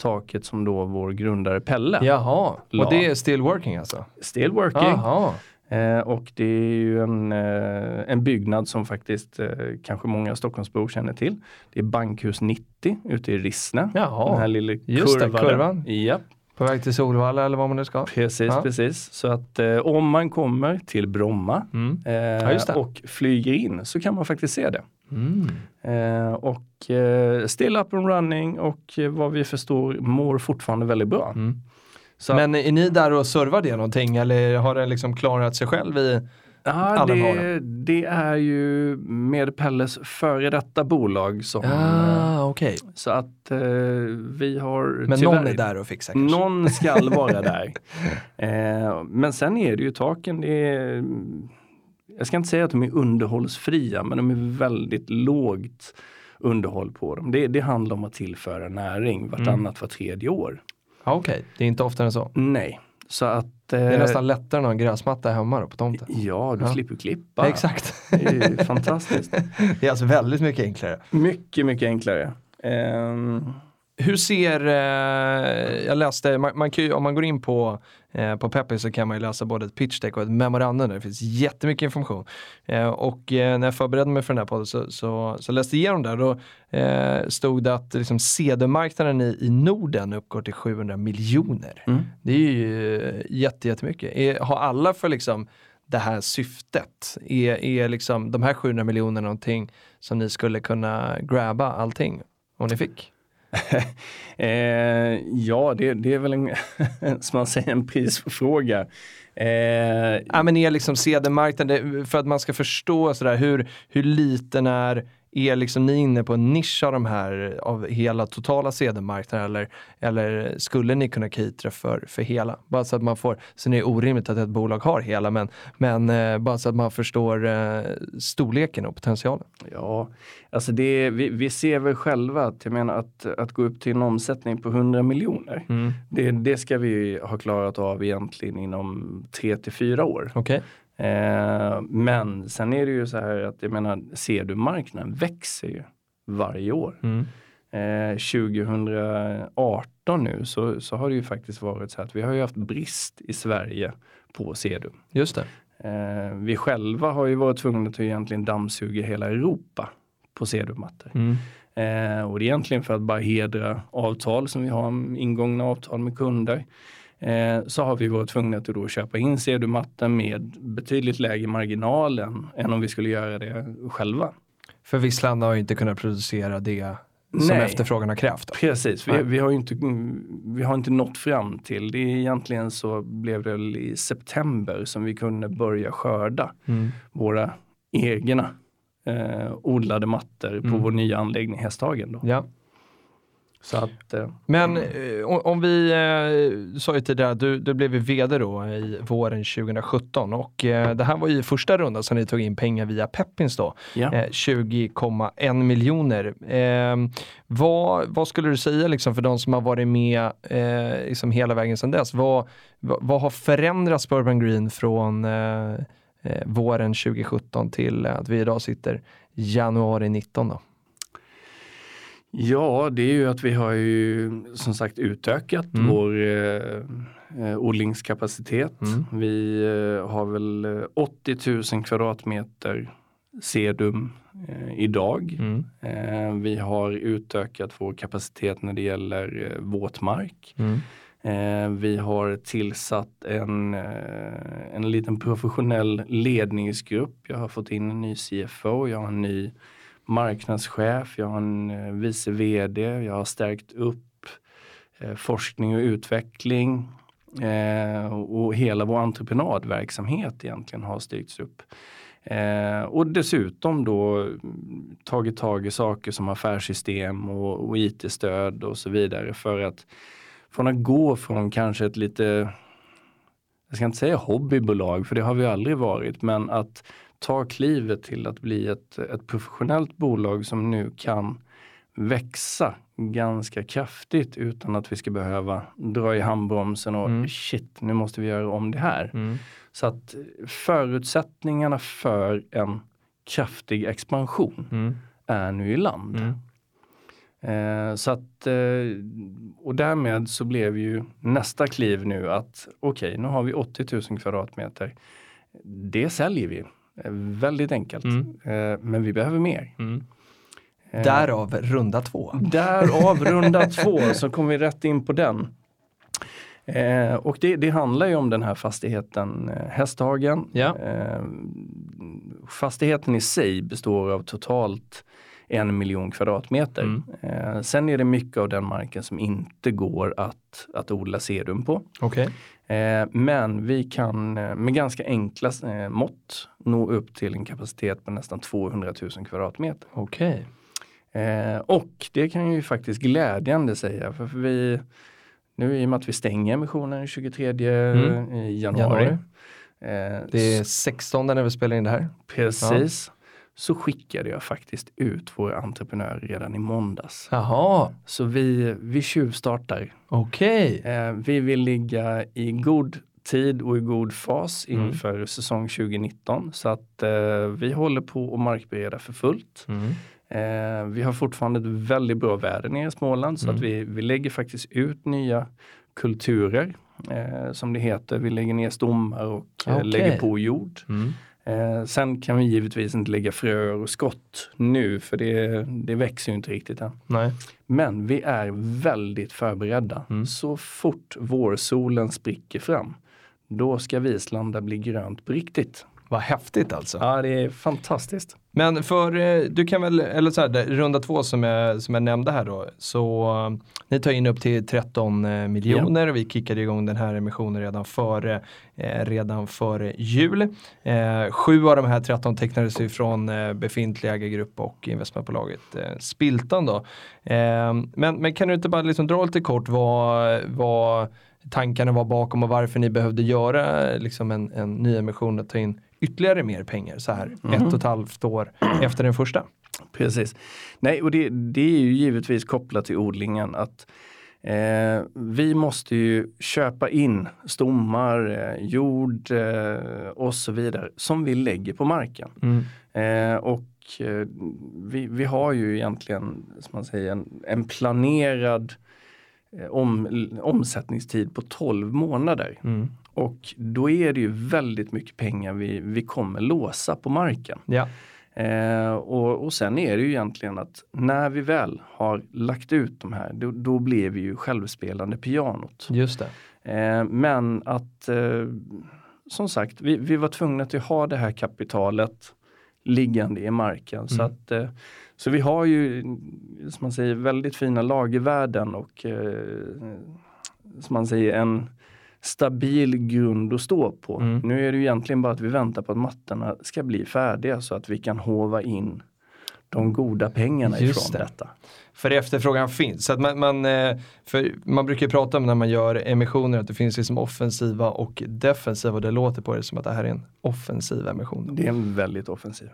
taket som då vår grundare Pelle. Jaha, La. och det är still working alltså? Still working. Jaha. Eh, och det är ju en, eh, en byggnad som faktiskt eh, kanske många Stockholmsbor känner till. Det är Bankhus 90 ute i Rissne. Jaha. Den här lilla Just det, kurvade. kurvan. Ja, På väg till Solvalla eller vad man nu ska? precis, Ja. precis. Så att eh, om man kommer till Bromma Mm. eh, det. och flyger in så kan man faktiskt se det. Mm. Eh, och eh, still up and running och eh, vad vi förstår mår fortfarande väldigt bra. Mm. Så Men är ni där och servar det någonting eller har den liksom klarat sig själv i? ja, det, det är ju med Pelles före detta bolag som Ah, okej. så att eh, vi har Men tyvärr- någon är där och fixar kanske? Någon skall vara där. Eh, men sen är det ju taken, det är, jag ska inte säga att de är underhållsfria men de är väldigt lågt underhåll på dem. Det, det handlar om att tillföra näring vartannat, var tredje år. Ja, okej, det är inte oftare än så. Nej, så att... Det är eh, nästan lättare än att ha en gräsmatta hemma då på tomten. Ja, du Ja. slipper klippa. Exakt. Det är fantastiskt. Det är alltså väldigt mycket enklare. Mycket, mycket enklare. Ehm, Hur ser, eh, jag läste, man, man kan om man går in på, eh, på Peppy så kan man ju läsa både ett pitch deck och ett memorandum där det finns jättemycket information. Eh, och eh, när jag förberedde mig för den här podden så, så, så läste jag igenom där, då eh, stod det att liksom, CD-marknaden i, i Norden uppgår till 700 miljoner. Mm. Det är ju eh, jätte, jättemycket. Är, har alla för liksom det här syftet? Är, är liksom de här 700 miljonerna någonting som ni skulle kunna grabba allting om ni fick? Eh, ja, det, det är väl en, som man säger, en prisfråga. Eh, Ja men är liksom CD-marknaden, för att man ska förstå sådär hur, hur liten är, är liksom ni inne på en nisch av de här, av hela totala CD-marknaden eller, eller skulle ni kunna catera för, för hela? Bara så att man får, sen är det orimligt att ett bolag har hela men, men eh, bara så att man förstår eh, storleken och potentialen. ja, alltså det, vi, vi ser väl själva att, jag menar att, att gå upp till en omsättning på 100 miljoner. Det, det ska vi ha klarat av egentligen inom 3 till 4 år. Okej? Eh, men sen är det ju så här att jag menar, ser du marknaden växer ju varje år. Mm. Eh, 2018 nu så, så har det ju faktiskt varit så att vi har ju haft brist i Sverige på sedum. Just det. Eh, vi själva har ju varit tvungna att egentligen dammsuga hela Europa på sedummattor. Mm. Eh, och det är egentligen för att bara hedra avtal som vi har, ingångna avtal med kunder. Eh, så har vi varit tvungna att då köpa in sedummattor med betydligt lägre marginal än, om vi skulle göra det själva. För Visslanda har ju inte kunnat producera det som Nej. efterfrågan har krävt. Då. Precis, vi, vi, har inte, vi har inte nått fram till det. är Egentligen så blev det i september som vi kunde börja skörda Mm. våra egna eh, odlade mattor på Mm. vår nya anläggning Hästhagen. Då. Ja. Att, eh, Men eh, om- vi, eh, du sa ju tidigare att du, du blev vd då i våren 2017 och eh, det här var ju första rundan som ni tog in pengar via Peppins då, ja. eh, 20,1 miljoner. Eh, vad, vad skulle du säga liksom för de som har varit med eh, liksom hela vägen sedan dess? Vad, vad, vad har förändrats på Urban Green från eh, eh, våren 2017 till att vi idag sitter januari 19 då? Ja, det är ju att vi har ju som sagt utökat Mm. vår, eh, eh, odlingskapacitet. Mm. Vi eh, har väl eh, 80 000 kvadratmeter sedum eh, idag. Mm. Eh, vi har utökat vår kapacitet när det gäller eh, våtmark. Mm. Eh, vi har tillsatt en, eh, en liten professionell ledningsgrupp. Jag har fått in en ny CFO, jag har en ny marknadschef, jag har en eh, vice VD, jag har stärkt upp eh, forskning och utveckling. Eh, och hela vår entreprenadverksamhet egentligen har styrts upp. Eh, och dessutom då mm, tagit tag i saker som affärssystem och, och IT-stöd och så vidare för att från att gå från kanske ett lite, jag ska inte säga hobbybolag för det har vi aldrig varit, men att ta klivet till att bli ett, ett professionellt bolag som nu kan växa ganska kraftigt utan att vi ska behöva dra i handbromsen och Mm. shit, nu måste vi göra om det här. Mm. Så att förutsättningarna för en kraftig expansion Mm. är nu i land. Mm. Eh, så att, eh, och därmed så blev ju nästa kliv nu att okej, nu har vi 80 000 kvadratmeter. Det säljer vi. Eh, väldigt enkelt. Mm. Eh, men vi behöver mer. Mm. Eh, Därav runda två. Därav runda två så kom vi rätt in på den. Eh, och det, det handlar ju om den här fastigheten Hästhagen. Ja. Eh, fastigheten i sig består av totalt en miljon kvadratmeter. Mm. Eh, sen är det mycket av den marken som inte går att, att odla sedum på. Eh, men vi kan med ganska enkla eh, mått nå upp till en kapacitet på nästan 200 000 kvadratmeter. Okej. Eh, och det kan jag ju faktiskt glädjande säga. För, för vi, nu i och med att vi stänger emissionen 23 Mm. i januari. Januari. Eh, Det är 16 när vi spelar in det här. Precis. Så skickade jag faktiskt ut våra entreprenörer redan i måndags. Jaha, Så vi, vi tjuvstartar. okej. Eh, vi vill ligga i god tid och i god fas Mm. inför säsong 2019. Så att eh, vi håller på att markbereda för fullt. Mm. Eh, vi har fortfarande ett väldigt bra väder nere i Småland så Mm. att vi, vi lägger faktiskt ut nya kulturer eh, som det heter. Vi lägger ner stommar och eh, Okej. lägger på jord. Mm. Eh, sen kan vi givetvis inte lägga fröer och skott nu för det, det växer ju inte riktigt än. Nej. Men vi är väldigt förberedda. Mm. Så fort vårsolen spricker fram, då ska Vislanda bli grönt på riktigt. Vad häftigt alltså. Ja, det är fantastiskt. Men för, eh, du kan väl, eller så här, runda två som jag, som jag nämnde här då, så eh, ni tar in upp till 13 eh, miljoner och vi kickade igång den här emissionen redan före, eh, redan före jul. Eh, sju av de här 13 tecknades ju från eh, befintlig ägargrupp och investmentbolaget Spiltan då. Men, men kan du inte bara liksom dra lite kort vad, vad tankarna var bakom och varför ni behövde göra liksom en, en nyemission och ta in ytterligare mer pengar så här ett och ett halvt år efter den första. Precis. Nej, och det, det är ju givetvis kopplat till odlingen att eh, vi måste ju köpa in stommar, eh, jord eh, och så vidare som vi lägger på marken. Eh, och eh, vi, vi har ju egentligen, som man säger, en, en planerad om, omsättningstid på 12 månader. Mm. Och då är det ju väldigt mycket pengar vi, vi kommer låsa på marken. Ja. Eh, och, och sen är det ju egentligen att när vi väl har lagt ut de här, då, då blir vi ju självspelande pianot. Just det. Eh, men att eh, som sagt, vi, vi var tvungna att ha det här kapitalet liggande i marken. Så, Mm. att, eh, så vi har ju, som man säger, väldigt fina lagervärden och eh, som man säger en stabil grund att stå på. Mm. Nu är det ju egentligen bara att vi väntar på att mattorna ska bli färdiga så att vi kan hova in de goda pengarna Just ifrån det. detta. För efterfrågan finns. Så att man, man, eh, man brukar ju prata om när man gör emissioner att det finns liksom offensiva och defensiva och det låter på det som att det här är en offensiv emission. Det är en väldigt offensiv.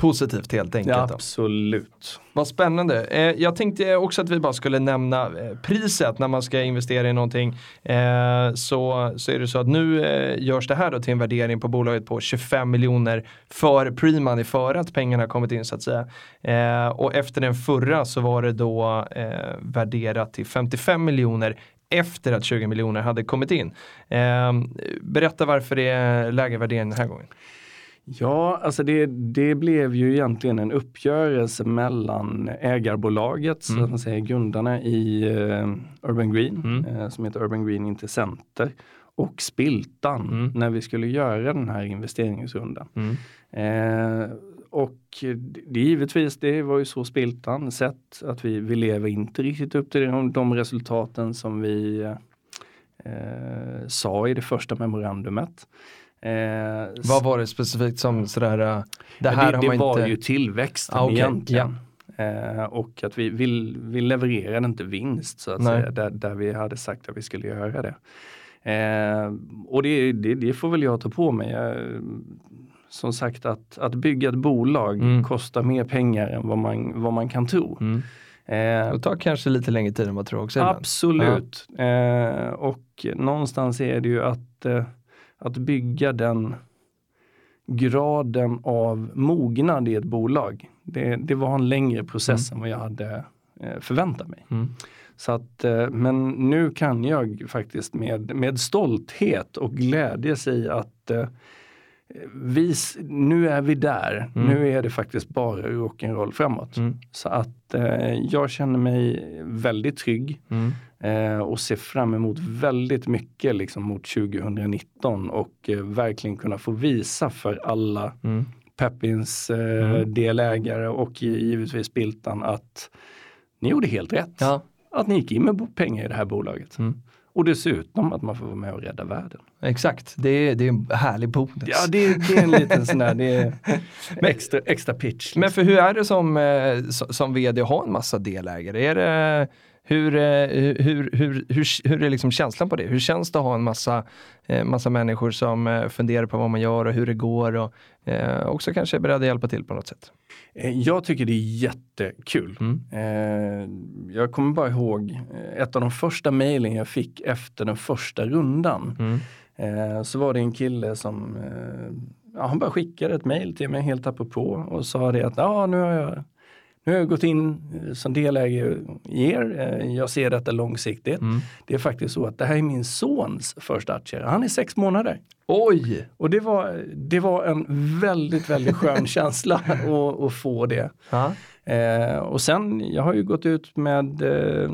Positivt helt enkelt. Ja, absolut. Vad spännande. Eh, jag tänkte också att vi bara skulle nämna eh, priset när man ska investera i någonting. Eh, så, så är det så att nu eh, görs det här då till en värdering på bolaget på 25 miljoner för pre-money före att pengarna kommit in så att säga. Eh, och efter den förra så var det då eh, värderat till 55 miljoner efter att 20 miljoner hade kommit in. Eh, berätta varför det är lägre värdering den här gången. Ja, alltså det, det blev ju egentligen en uppgörelse mellan ägarbolaget, Mm. så att man säger grundarna i eh, Urban Green, Mm. eh, som heter Urban Green Intressenter, och Spiltan Mm. när vi skulle göra den här investeringsrundan. Mm. Eh, och det, givetvis, det var ju så Spiltan sett att vi, vi lever inte riktigt upp till de, de resultaten som vi eh, sa i det första memorandumet. Eh, Vad var det specifikt som sådär, äh, det här det, har det man var inte... ju tillväxten Ah, okej, egentligen. Eh, och att vi, vi, vi levererade inte vinst så att Nej. säga, där, där vi hade sagt att vi skulle göra det. Eh, och det, det, det får väl jag ta på mig. Jag, som sagt att, att bygga ett bolag Mm. kostar mer pengar än vad man, vad man kan tro. Mm. Eh, Det tar kanske lite längre tid än man tror också. Absolut. Eh, och någonstans är det ju att, eh, att bygga den graden av mognad i ett bolag. Det, det var en längre process än vad jag hade eh, förväntat mig. Mm. Så att, eh, men nu kan jag faktiskt med, med stolthet och glädje säga att eh, vi, nu är vi där. Mm. Nu är det faktiskt bara rock'n'roll framåt. Mm. Så att eh, jag känner mig väldigt trygg Mm. eh, och ser fram emot väldigt mycket liksom, mot 2019 och eh, verkligen kunna få visa för alla Mm. Peppins eh, Mm. delägare och gi- givetvis Biltan att ni gjorde helt rätt. Ja. Att ni gick in med pengar i det här bolaget. Mm. Och dessutom att man får vara med och rädda världen. Exakt, det är, det är en härlig bonus. Ja, det, det är en liten sån där, det är extra, extra pitch. liksom. Men för hur är det som, eh, som, vd att ha en massa delägare? Är det, hur, eh, hur, hur, hur, hur, är liksom känslan på det? Hur känns det att ha en massa, eh, massa människor som funderar på vad man gör och hur det går och också kanske är beredda att hjälpa till på något sätt? Jag tycker det är jättekul. Mm. Jag kommer bara ihåg ett av de första mejlen jag fick efter den första rundan. Mm. Eh, så var det en kille som eh, ja, han bara skickade ett mejl till mig helt apropå och sa det att ja, nu har jag nu har jag gått in eh, som delägare i er. Eh, Jag ser detta långsiktigt. Mm. Det är faktiskt så att det här är min sons första aktier. Han är sex månader. Oj! Och det var, det var en väldigt, väldigt skön känsla att, att få det. Eh, och sen, jag har ju gått ut med eh,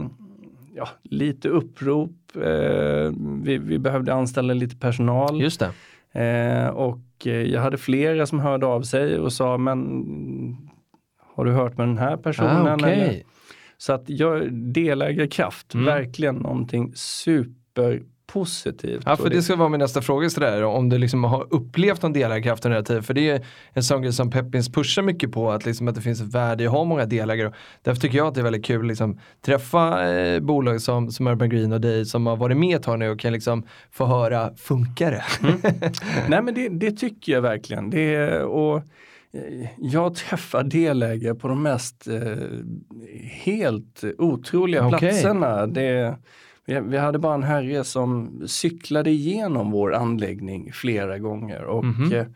ja, lite upprop. Eh, vi, vi behövde anställa lite personal. Just det. Eh, och eh, jag hade flera som hörde av sig och sa, men har du hört med den här personen? Ah, eller? Så att jag, delägarkraft, Mm. verkligen någonting superpositivt. Ja, för det ska vara min nästa fråga sådär, om du liksom har upplevt någon delägarkraft under den här tiden. För det är en sån grej som Peppins pushar mycket på, att, liksom, att det finns ett värde i att ha många delägare. Därför tycker jag att det är väldigt kul att liksom, träffa eh, bolag som, som Urban Green och dig som har varit med ett tag nu och kan liksom få höra, funkar det? Nej men det, det tycker jag verkligen. Det, och eh, jag träffar delägare på de mest eh, helt otroliga Okej. platserna. Det, vi, vi hade bara en herre som cyklade igenom vår anläggning flera gånger och Mhm. eh,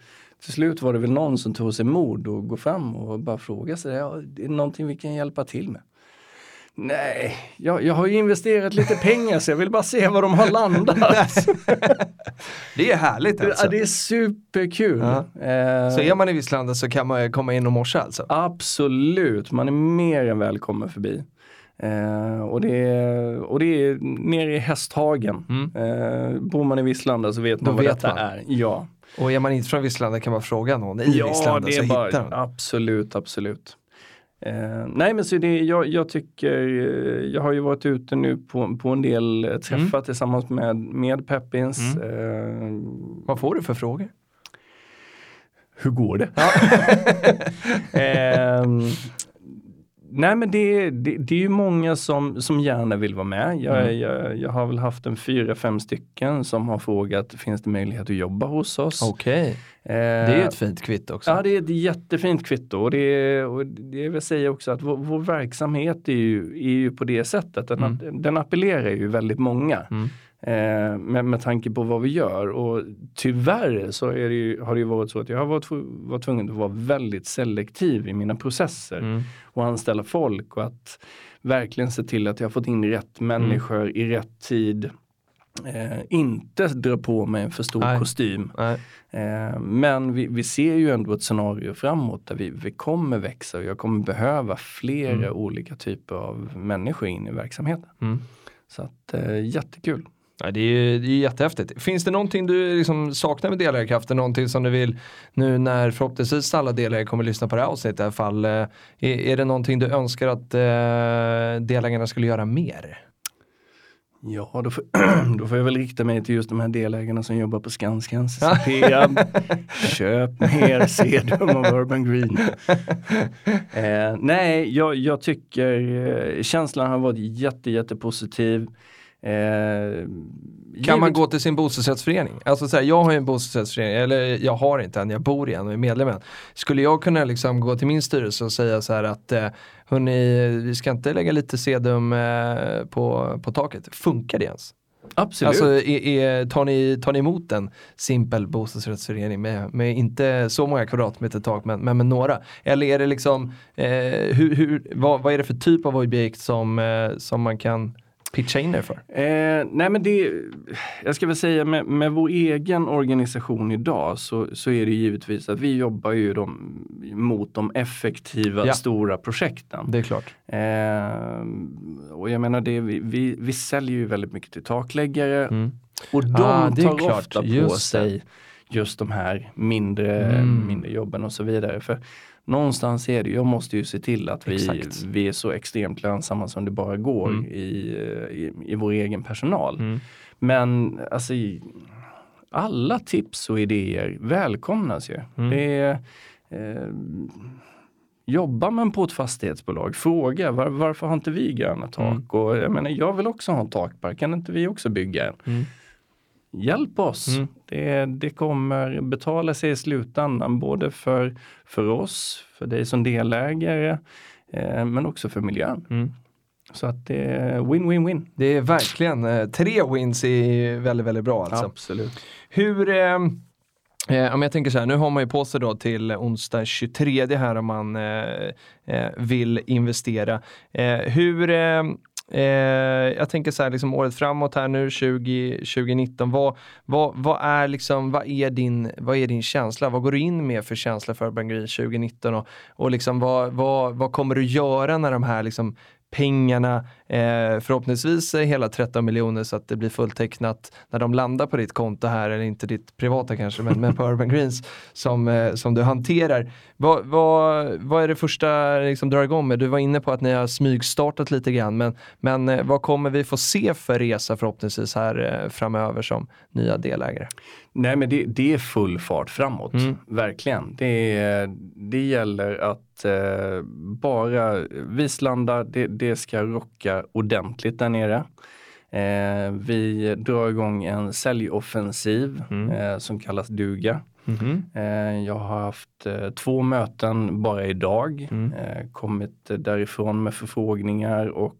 till slut var det väl någon som tog sig mod och gå fram och bara fråga sig, ja, det är någonting vi kan hjälpa till med. Nej, jag, jag har ju investerat lite pengar så jag vill bara se var de har landat. Det är härligt alltså. Ja, det är superkul. Ja. Eh, Så är man i Vislanda så kan man komma in och morsa alltså? Absolut, man är mer än välkommen förbi. Eh, och, det är, och det är nere i Hästhagen. Mm. Eh, bor man i Visslanda så vet Då man vad vet detta man. är. Ja, Och är man inte från Vislanda kan man fråga någon i ja Vislanda det så är bara, hittar man. absolut, absolut. Eh, nej men så det, jag, jag tycker, eh, jag har ju varit ute nu på, på en del eh, träffar Mm. tillsammans med, med Peppins. Eh, Vad får du för frågor? hur går det? Ehm, nej men det, det, det är ju många som, som gärna vill vara med. Jag, Mm. jag, jag har väl haft en fyra, fem stycken som har frågat, finns det möjlighet att jobba hos oss? Okej, Eh, det är ju ett fint kvitto också. Ja, det är ett jättefint kvitto och det, och det vill säga också att vår, vår verksamhet är ju, är ju på det sättet. Den, Mm. den appellerar ju väldigt många. Mm. Eh, med, med tanke på vad vi gör och tyvärr så det ju, har det ju varit så att jag har varit, varit tvungen att vara väldigt selektiv i mina processer Mm. och anställa folk och att verkligen se till att jag har fått in rätt människor i rätt tid. Eh, inte dra på mig en för stor Nej. kostym. Nej. Eh, men vi, vi ser ju ändå ett scenario framåt där vi, vi kommer växa och jag kommer behöva flera Mm. olika typer av människor in i verksamheten. Mm. Så att eh, jättekul. Ja, det är ju det är jättehäftigt. Finns det någonting du liksom saknar med delägarkraften? Någonting som du vill nu när förhoppningsvis alla delägare kommer lyssna på det här avsnittet i alla fall. eh, Är, är det någonting du önskar att eh, delägarna skulle göra mer? Ja, då får, då får jag väl rikta mig till just de här delägarna som jobbar på Skanska, Peab. Köp mer Sedum och Urban Green. Eh, nej, jag, jag tycker eh, känslan har varit jätte, jätte positiv. Eh, Kan man gå till sin bostadsrättsförening? Alltså så här, jag har ju en bostadsrättsförening, eller jag har inte en, jag bor i en och är medlem i en. Skulle jag kunna liksom gå till min styrelse och säga så här att eh, hörni, vi ska inte lägga lite sedum eh, på, på taket. Funkar det ens? Absolut. Alltså är, är, tar, ni, tar ni emot en simpel bostadsrättsförening med, med inte så många kvadratmeter tak men, men med några? Eller är det liksom, eh, hur, hur, vad, vad är det för typ av objekt som, eh, som man kan pitcha in er för? Eh, nej men det, jag ska väl säga med, med vår egen organisation idag så, så är det givetvis att vi jobbar ju de, mot de effektiva Ja. stora projekten. Det är klart. Eh, och jag menar det, vi, vi, vi säljer ju väldigt mycket till takläggare Mm. och de Ah, tar klart. ofta på Just sig just de här mindre, Mm. mindre jobben och så vidare. För någonstans är det, jag måste ju se till att vi, Exakt. vi är så extremt lönsamma som det bara går Mm. i, i, i vår egen personal. Mm. Men alltså alla tips och idéer välkomnas ju. Mm. Det är, eh, jobbar man på ett fastighetsbolag, fråga var, varför har inte vi gröna tak? Mm. Och jag menar, jag vill också ha en takpark, kan inte vi också bygga en? Hjälp oss! Mm. Det, det kommer betala sig i slutändan både för, för oss, för dig som delägare, eh, men också för miljön. Mm. Så att det är win-win-win. Det är verkligen, eh, tre wins är väldigt, väldigt bra alltså. Absolut. Hur, eh, eh, om jag tänker så här, nu har man ju på sig då till onsdag 23 här om man eh, eh, vill investera. Eh, hur, eh, jag tänker så här, liksom året framåt här nu 20, 2019, vad, vad, vad, är liksom, vad, är din, vad är din känsla? Vad går du in med för känsla för Urban Green 2019? Och, och liksom vad, vad, vad kommer du göra när de här liksom pengarna, eh, förhoppningsvis hela 13 miljoner så att det blir fulltecknat när de landar på ditt konto här, eller inte ditt privata kanske, men, men på Urban Greens som, eh, som du hanterar. Vad, vad, vad är det första liksom drar igång med? Du var inne på att ni har smygstartat lite grann, men, men eh, vad kommer vi få se för resa förhoppningsvis här eh, framöver som nya delägare? Nej men det, det är full fart framåt, Mm. verkligen. Det, är, det gäller att eh, bara Vislanda, det, det ska rocka ordentligt där nere. Eh, vi drar igång en säljoffensiv Mm. eh, som kallas Duga. Mhm. Eh, jag har haft eh, två möten bara idag, Mm. eh, kommit därifrån med förfrågningar och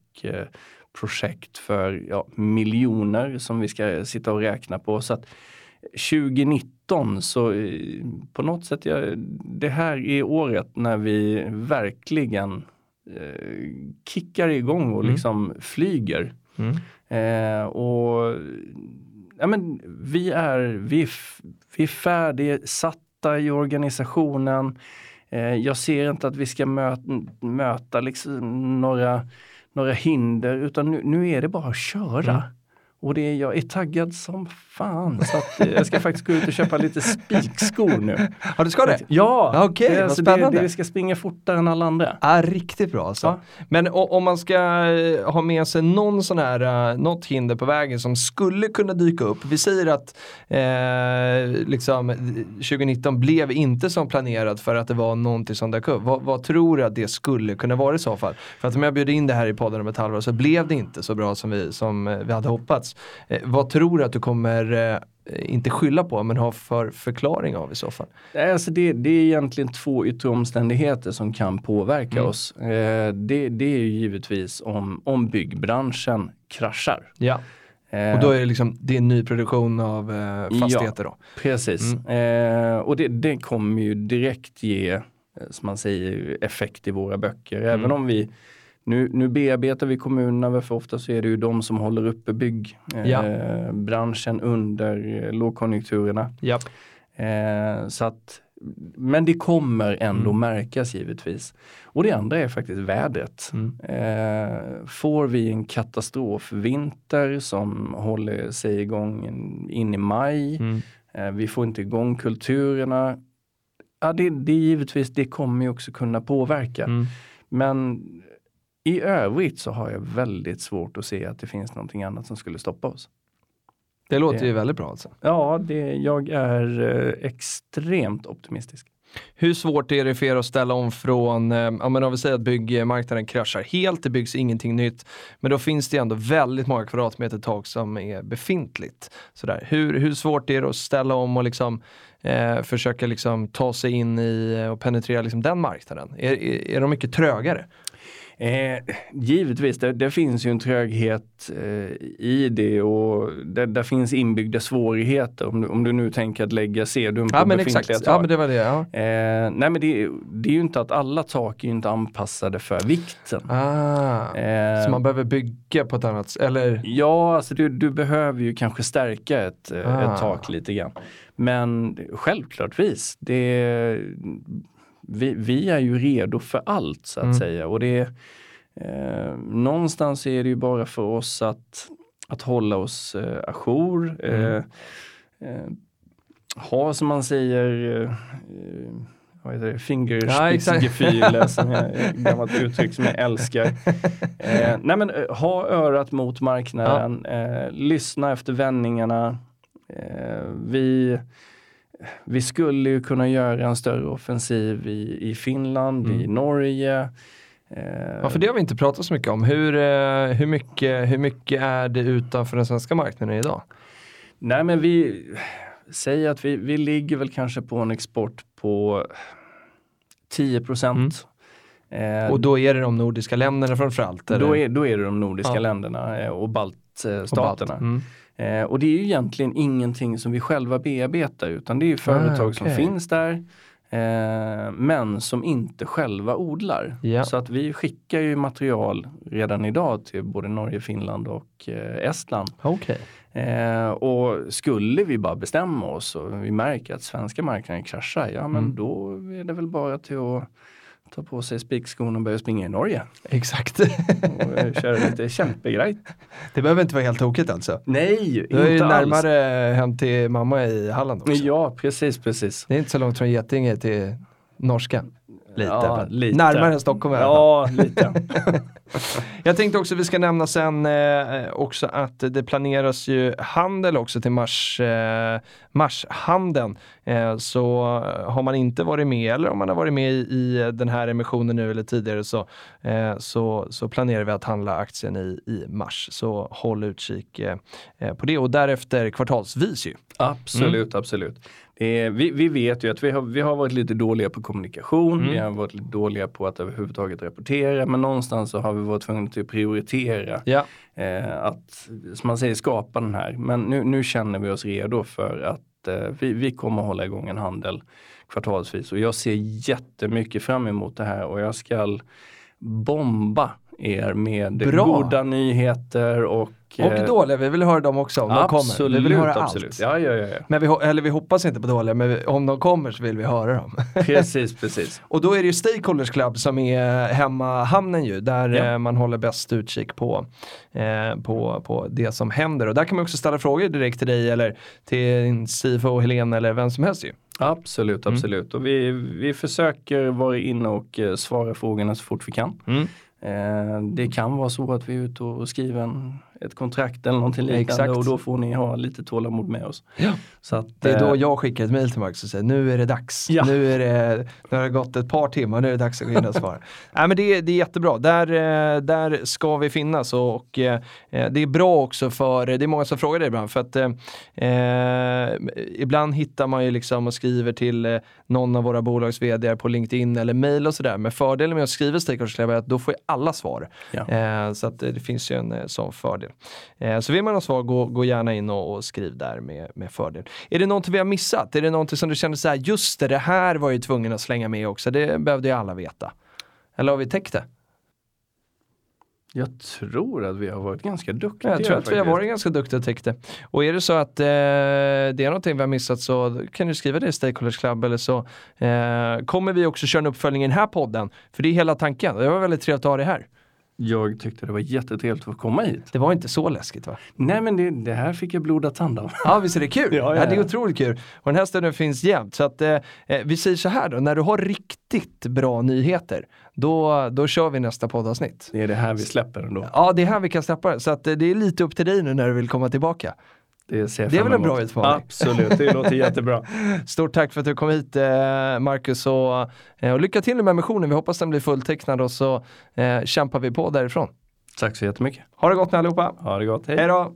projekt för ja, miljoner som vi ska sitta och räkna på. Så att 2019 så eh, på något sätt, ja, det här är året när vi verkligen eh, kickar igång och Mm. liksom flyger. Mm. Eh, och ja, men vi är, vi vi är färdigsatta i organisationen. Eh, jag ser inte att vi ska möta, möta liksom några, några hinder utan nu, nu är det bara att köra. Mm. Och det är, jag är taggad som fan så att eh, jag ska faktiskt gå ut och köpa lite spikskor nu. Ja, du ska det? Ja, okej, det, är vad alltså det, spännande. det, vi ska springa fortare än alla andra. Ja, riktigt bra alltså. Ja. Men o- om man ska eh, ha med sig någon sån här, eh, något hinder på vägen som skulle kunna dyka upp. Vi säger att eh, liksom, eh, 2019 blev inte som planerat för att det var någonting som dök upp. Vad, vad tror du att det skulle kunna vara i så fall? För att om jag bjöd in det här i podden om ett halvår så blev det inte så bra som vi, som vi hade hoppats. Eh, vad tror du att du kommer, eh, inte skylla på, men ha för förklaring av i så fall? Alltså det, det är egentligen två yttre omständigheter som kan påverka Mm. oss. Eh, det, det är ju givetvis om, om byggbranschen kraschar. Ja. Eh, Och då är det liksom, det är nyproduktion av eh, fastigheter då? Precis, Mm. och det, det kommer ju direkt ge, som man säger, effekt i våra böcker. Även Mm. om vi nu, nu bearbetar vi kommunerna, för ofta så är det ju de som håller uppe byggbranschen Ja. eh, branschen under eh, lågkonjunkturerna. Japp. Eh, så att, men det kommer ändå Mm. märkas givetvis. Och det andra är faktiskt vädret. Mm. Eh, får vi en katastrofvinter som håller sig igång in, i maj, Mm. eh, vi får inte igång kulturerna. Ja, det, det givetvis, det kommer ju också kunna påverka. Mm. Men i övrigt så har jag väldigt svårt att se att det finns någonting annat som skulle stoppa oss. Det låter Det- ju väldigt bra alltså. Ja, det, jag är eh, extremt optimistisk. Hur svårt är det för er att ställa om från, eh, ja men om vi säger att byggmarknaden kraschar helt, det byggs ingenting nytt, men då finns det ändå väldigt många kvadratmeter tak som är befintligt. Sådär. Hur, hur svårt är det att ställa om och liksom, eh, försöka liksom ta sig in i och penetrera liksom den marknaden? Är, är, är de mycket trögare? Eh, givetvis, det, det finns ju en tröghet eh, i det och det, där finns inbyggda svårigheter om du, om du nu tänker att lägga sedum på Ja men befintliga exakt, tak. ja men det var det. Ja. eh, nej men det, det är ju inte att alla tak är ju inte anpassade för vikten. Ah, Eh, så man behöver bygga på ett annat sätt, eller? Ja, alltså du, du behöver ju kanske stärka ett, eh, Ah. ett tak lite grann. Men självklartvis, det, vi, vi är ju redo för allt så att Mm. säga. Och det, eh, någonstans är det ju bara för oss att, att hålla oss eh, ajour. Mm. Eh, eh, ha som man säger eh, vad heter det, Ja, fingerspitzgefühle som är ett gammalt uttryck som jag älskar. Eh, nej men eh, ha örat mot marknaden, eh, lyssna efter vändningarna. Eh, vi, vi skulle ju kunna göra en större offensiv i, i Finland, i Mm. Norge. Eh, Ja, för det har vi inte pratat så mycket om. Hur, eh, hur, mycket, hur mycket är det utanför den svenska marknaden idag? Nej men vi säger att vi, vi ligger väl kanske på en export på 10 procent. Eh, Och då är det de nordiska länderna framförallt? eller? då, är, då är det de nordiska Ja. länderna eh, och Och baltstaterna. balt. Mm. Eh, och det är ju egentligen ingenting som vi själva bearbetar utan det är ju företag som Ah, okej. finns där eh, men som inte själva odlar. Ja. Så att vi skickar ju material redan idag till både Norge, Finland och eh, Estland. Okej. Eh, och skulle vi bara bestämma oss och vi märker att svenska marknaden kraschar, ja men Mm. då är det väl bara till att ta på sig spikskon och börja springa i Norge Exakt. och eh, köra lite kämpegrej. det behöver inte vara helt tokigt alltså. Nej, Du är inte alls. närmare hem till mamma i Halland också. Ja, precis, precis. Det är inte så långt från Getinge till norska. Lite. Ja, lite. Närmare Stockholm fall. Ja, lite. Jag tänkte också vi ska nämna sen eh, också att det planeras ju handel också till mars, eh, marshandeln. Eh, så har man inte varit med eller om man har varit med i, i den här emissionen nu eller tidigare så, eh, så, så planerar vi att handla aktien i, i mars. Så håll utkik eh, eh, på det och därefter kvartalsvis ju. Absolut, absolut. Är, vi, vi vet ju att vi har, vi har varit lite dåliga på kommunikation, Mm. vi har varit lite dåliga på att överhuvudtaget rapportera, men någonstans så har vi varit tvungna att prioritera Ja. eh, att, som man säger, skapa den här. Men nu, nu känner vi oss redo för att eh, vi, vi kommer hålla igång en handel kvartalsvis och jag ser jättemycket fram emot det här och jag ska bomba er med Bra. goda nyheter och Och eh, dåliga, vi vill höra dem också om de kommer. Absolut, Vi vill höra absolut. allt. Ja, ja, ja. Men vi, eller vi hoppas inte på dåliga, men vi, om de kommer så vill vi höra dem. Precis, precis. Och då är det ju Stakeholders Club som är hemmahamnen ju, där Ja. eh, man håller bäst utkik på, eh, på, på det som händer. Och där kan man också ställa frågor direkt till dig eller till din CFO Helene eller vem som helst ju. Absolut, Mm. absolut. Och vi, vi försöker vara inne och eh, svara frågorna så fort vi kan. Eh, Eh, det kan vara så att vi är ute och skriver en, ett kontrakt eller någonting liknande Exakt. och då får ni ha lite tålamod med oss. Ja. Så att, Det är då eh, jag skickar ett mail till Max och säger nu är det dags. Ja. Nu, är det, nu har det gått ett par timmar, nu är det dags att gå in och svara. Nej, men det, är- det är jättebra, där, eh, där ska vi finnas och eh, det är bra också för, det är många som frågar det ibland, för att eh, ibland hittar man ju liksom och skriver till någon av våra bolags vd på LinkedIn eller mail och sådär. Men fördelen med att skriva Stakeholders är att då får alla svar. Ja. Eh, så att det finns ju en sån fördel. Eh, så vill man ha svar, gå, gå gärna in och, och skriv där med, med fördel. Är det någonting vi har missat? Är det någonting som du känner så här, just det, det här var ju tvungen att slänga med också, det behövde ju alla veta. Eller har vi täckt det? Jag tror att vi har varit ganska duktiga. Jag tror att vi har varit ganska duktiga och täckt det. Och är det så att eh, det är någonting vi har missat så kan du skriva det i Stakeholders Club eller så eh, kommer vi också köra en uppföljning i den här podden. För det är hela tanken. Det var väldigt trevligt att ha dig här. Jag tyckte det var jättetrevligt att få komma hit. Det var inte så läskigt va? Nej men det, det här fick jag blodad tand av. Ja visst är det kul? Ja, ja, det är ja. otroligt kul. Och den här stunden finns jämt. Så att, eh, eh, vi säger så här då, när du har riktigt bra nyheter, då, då kör vi nästa poddavsnitt. Det är det här vi släpper ändå. Ja, det är här vi kan släppa det. Så att, eh, det är lite upp till dig nu när du vill komma tillbaka. Det, ser Det är väl en bra utmaning? Absolut, det låter jättebra. Stort tack för att du kom hit eh, Marcus och, eh, och lycka till med missionen. Vi hoppas den blir fulltecknad och så eh, kämpar vi på därifrån. Tack så jättemycket. Ha det gott med allihopa. Ha det gott, hej. Hej då!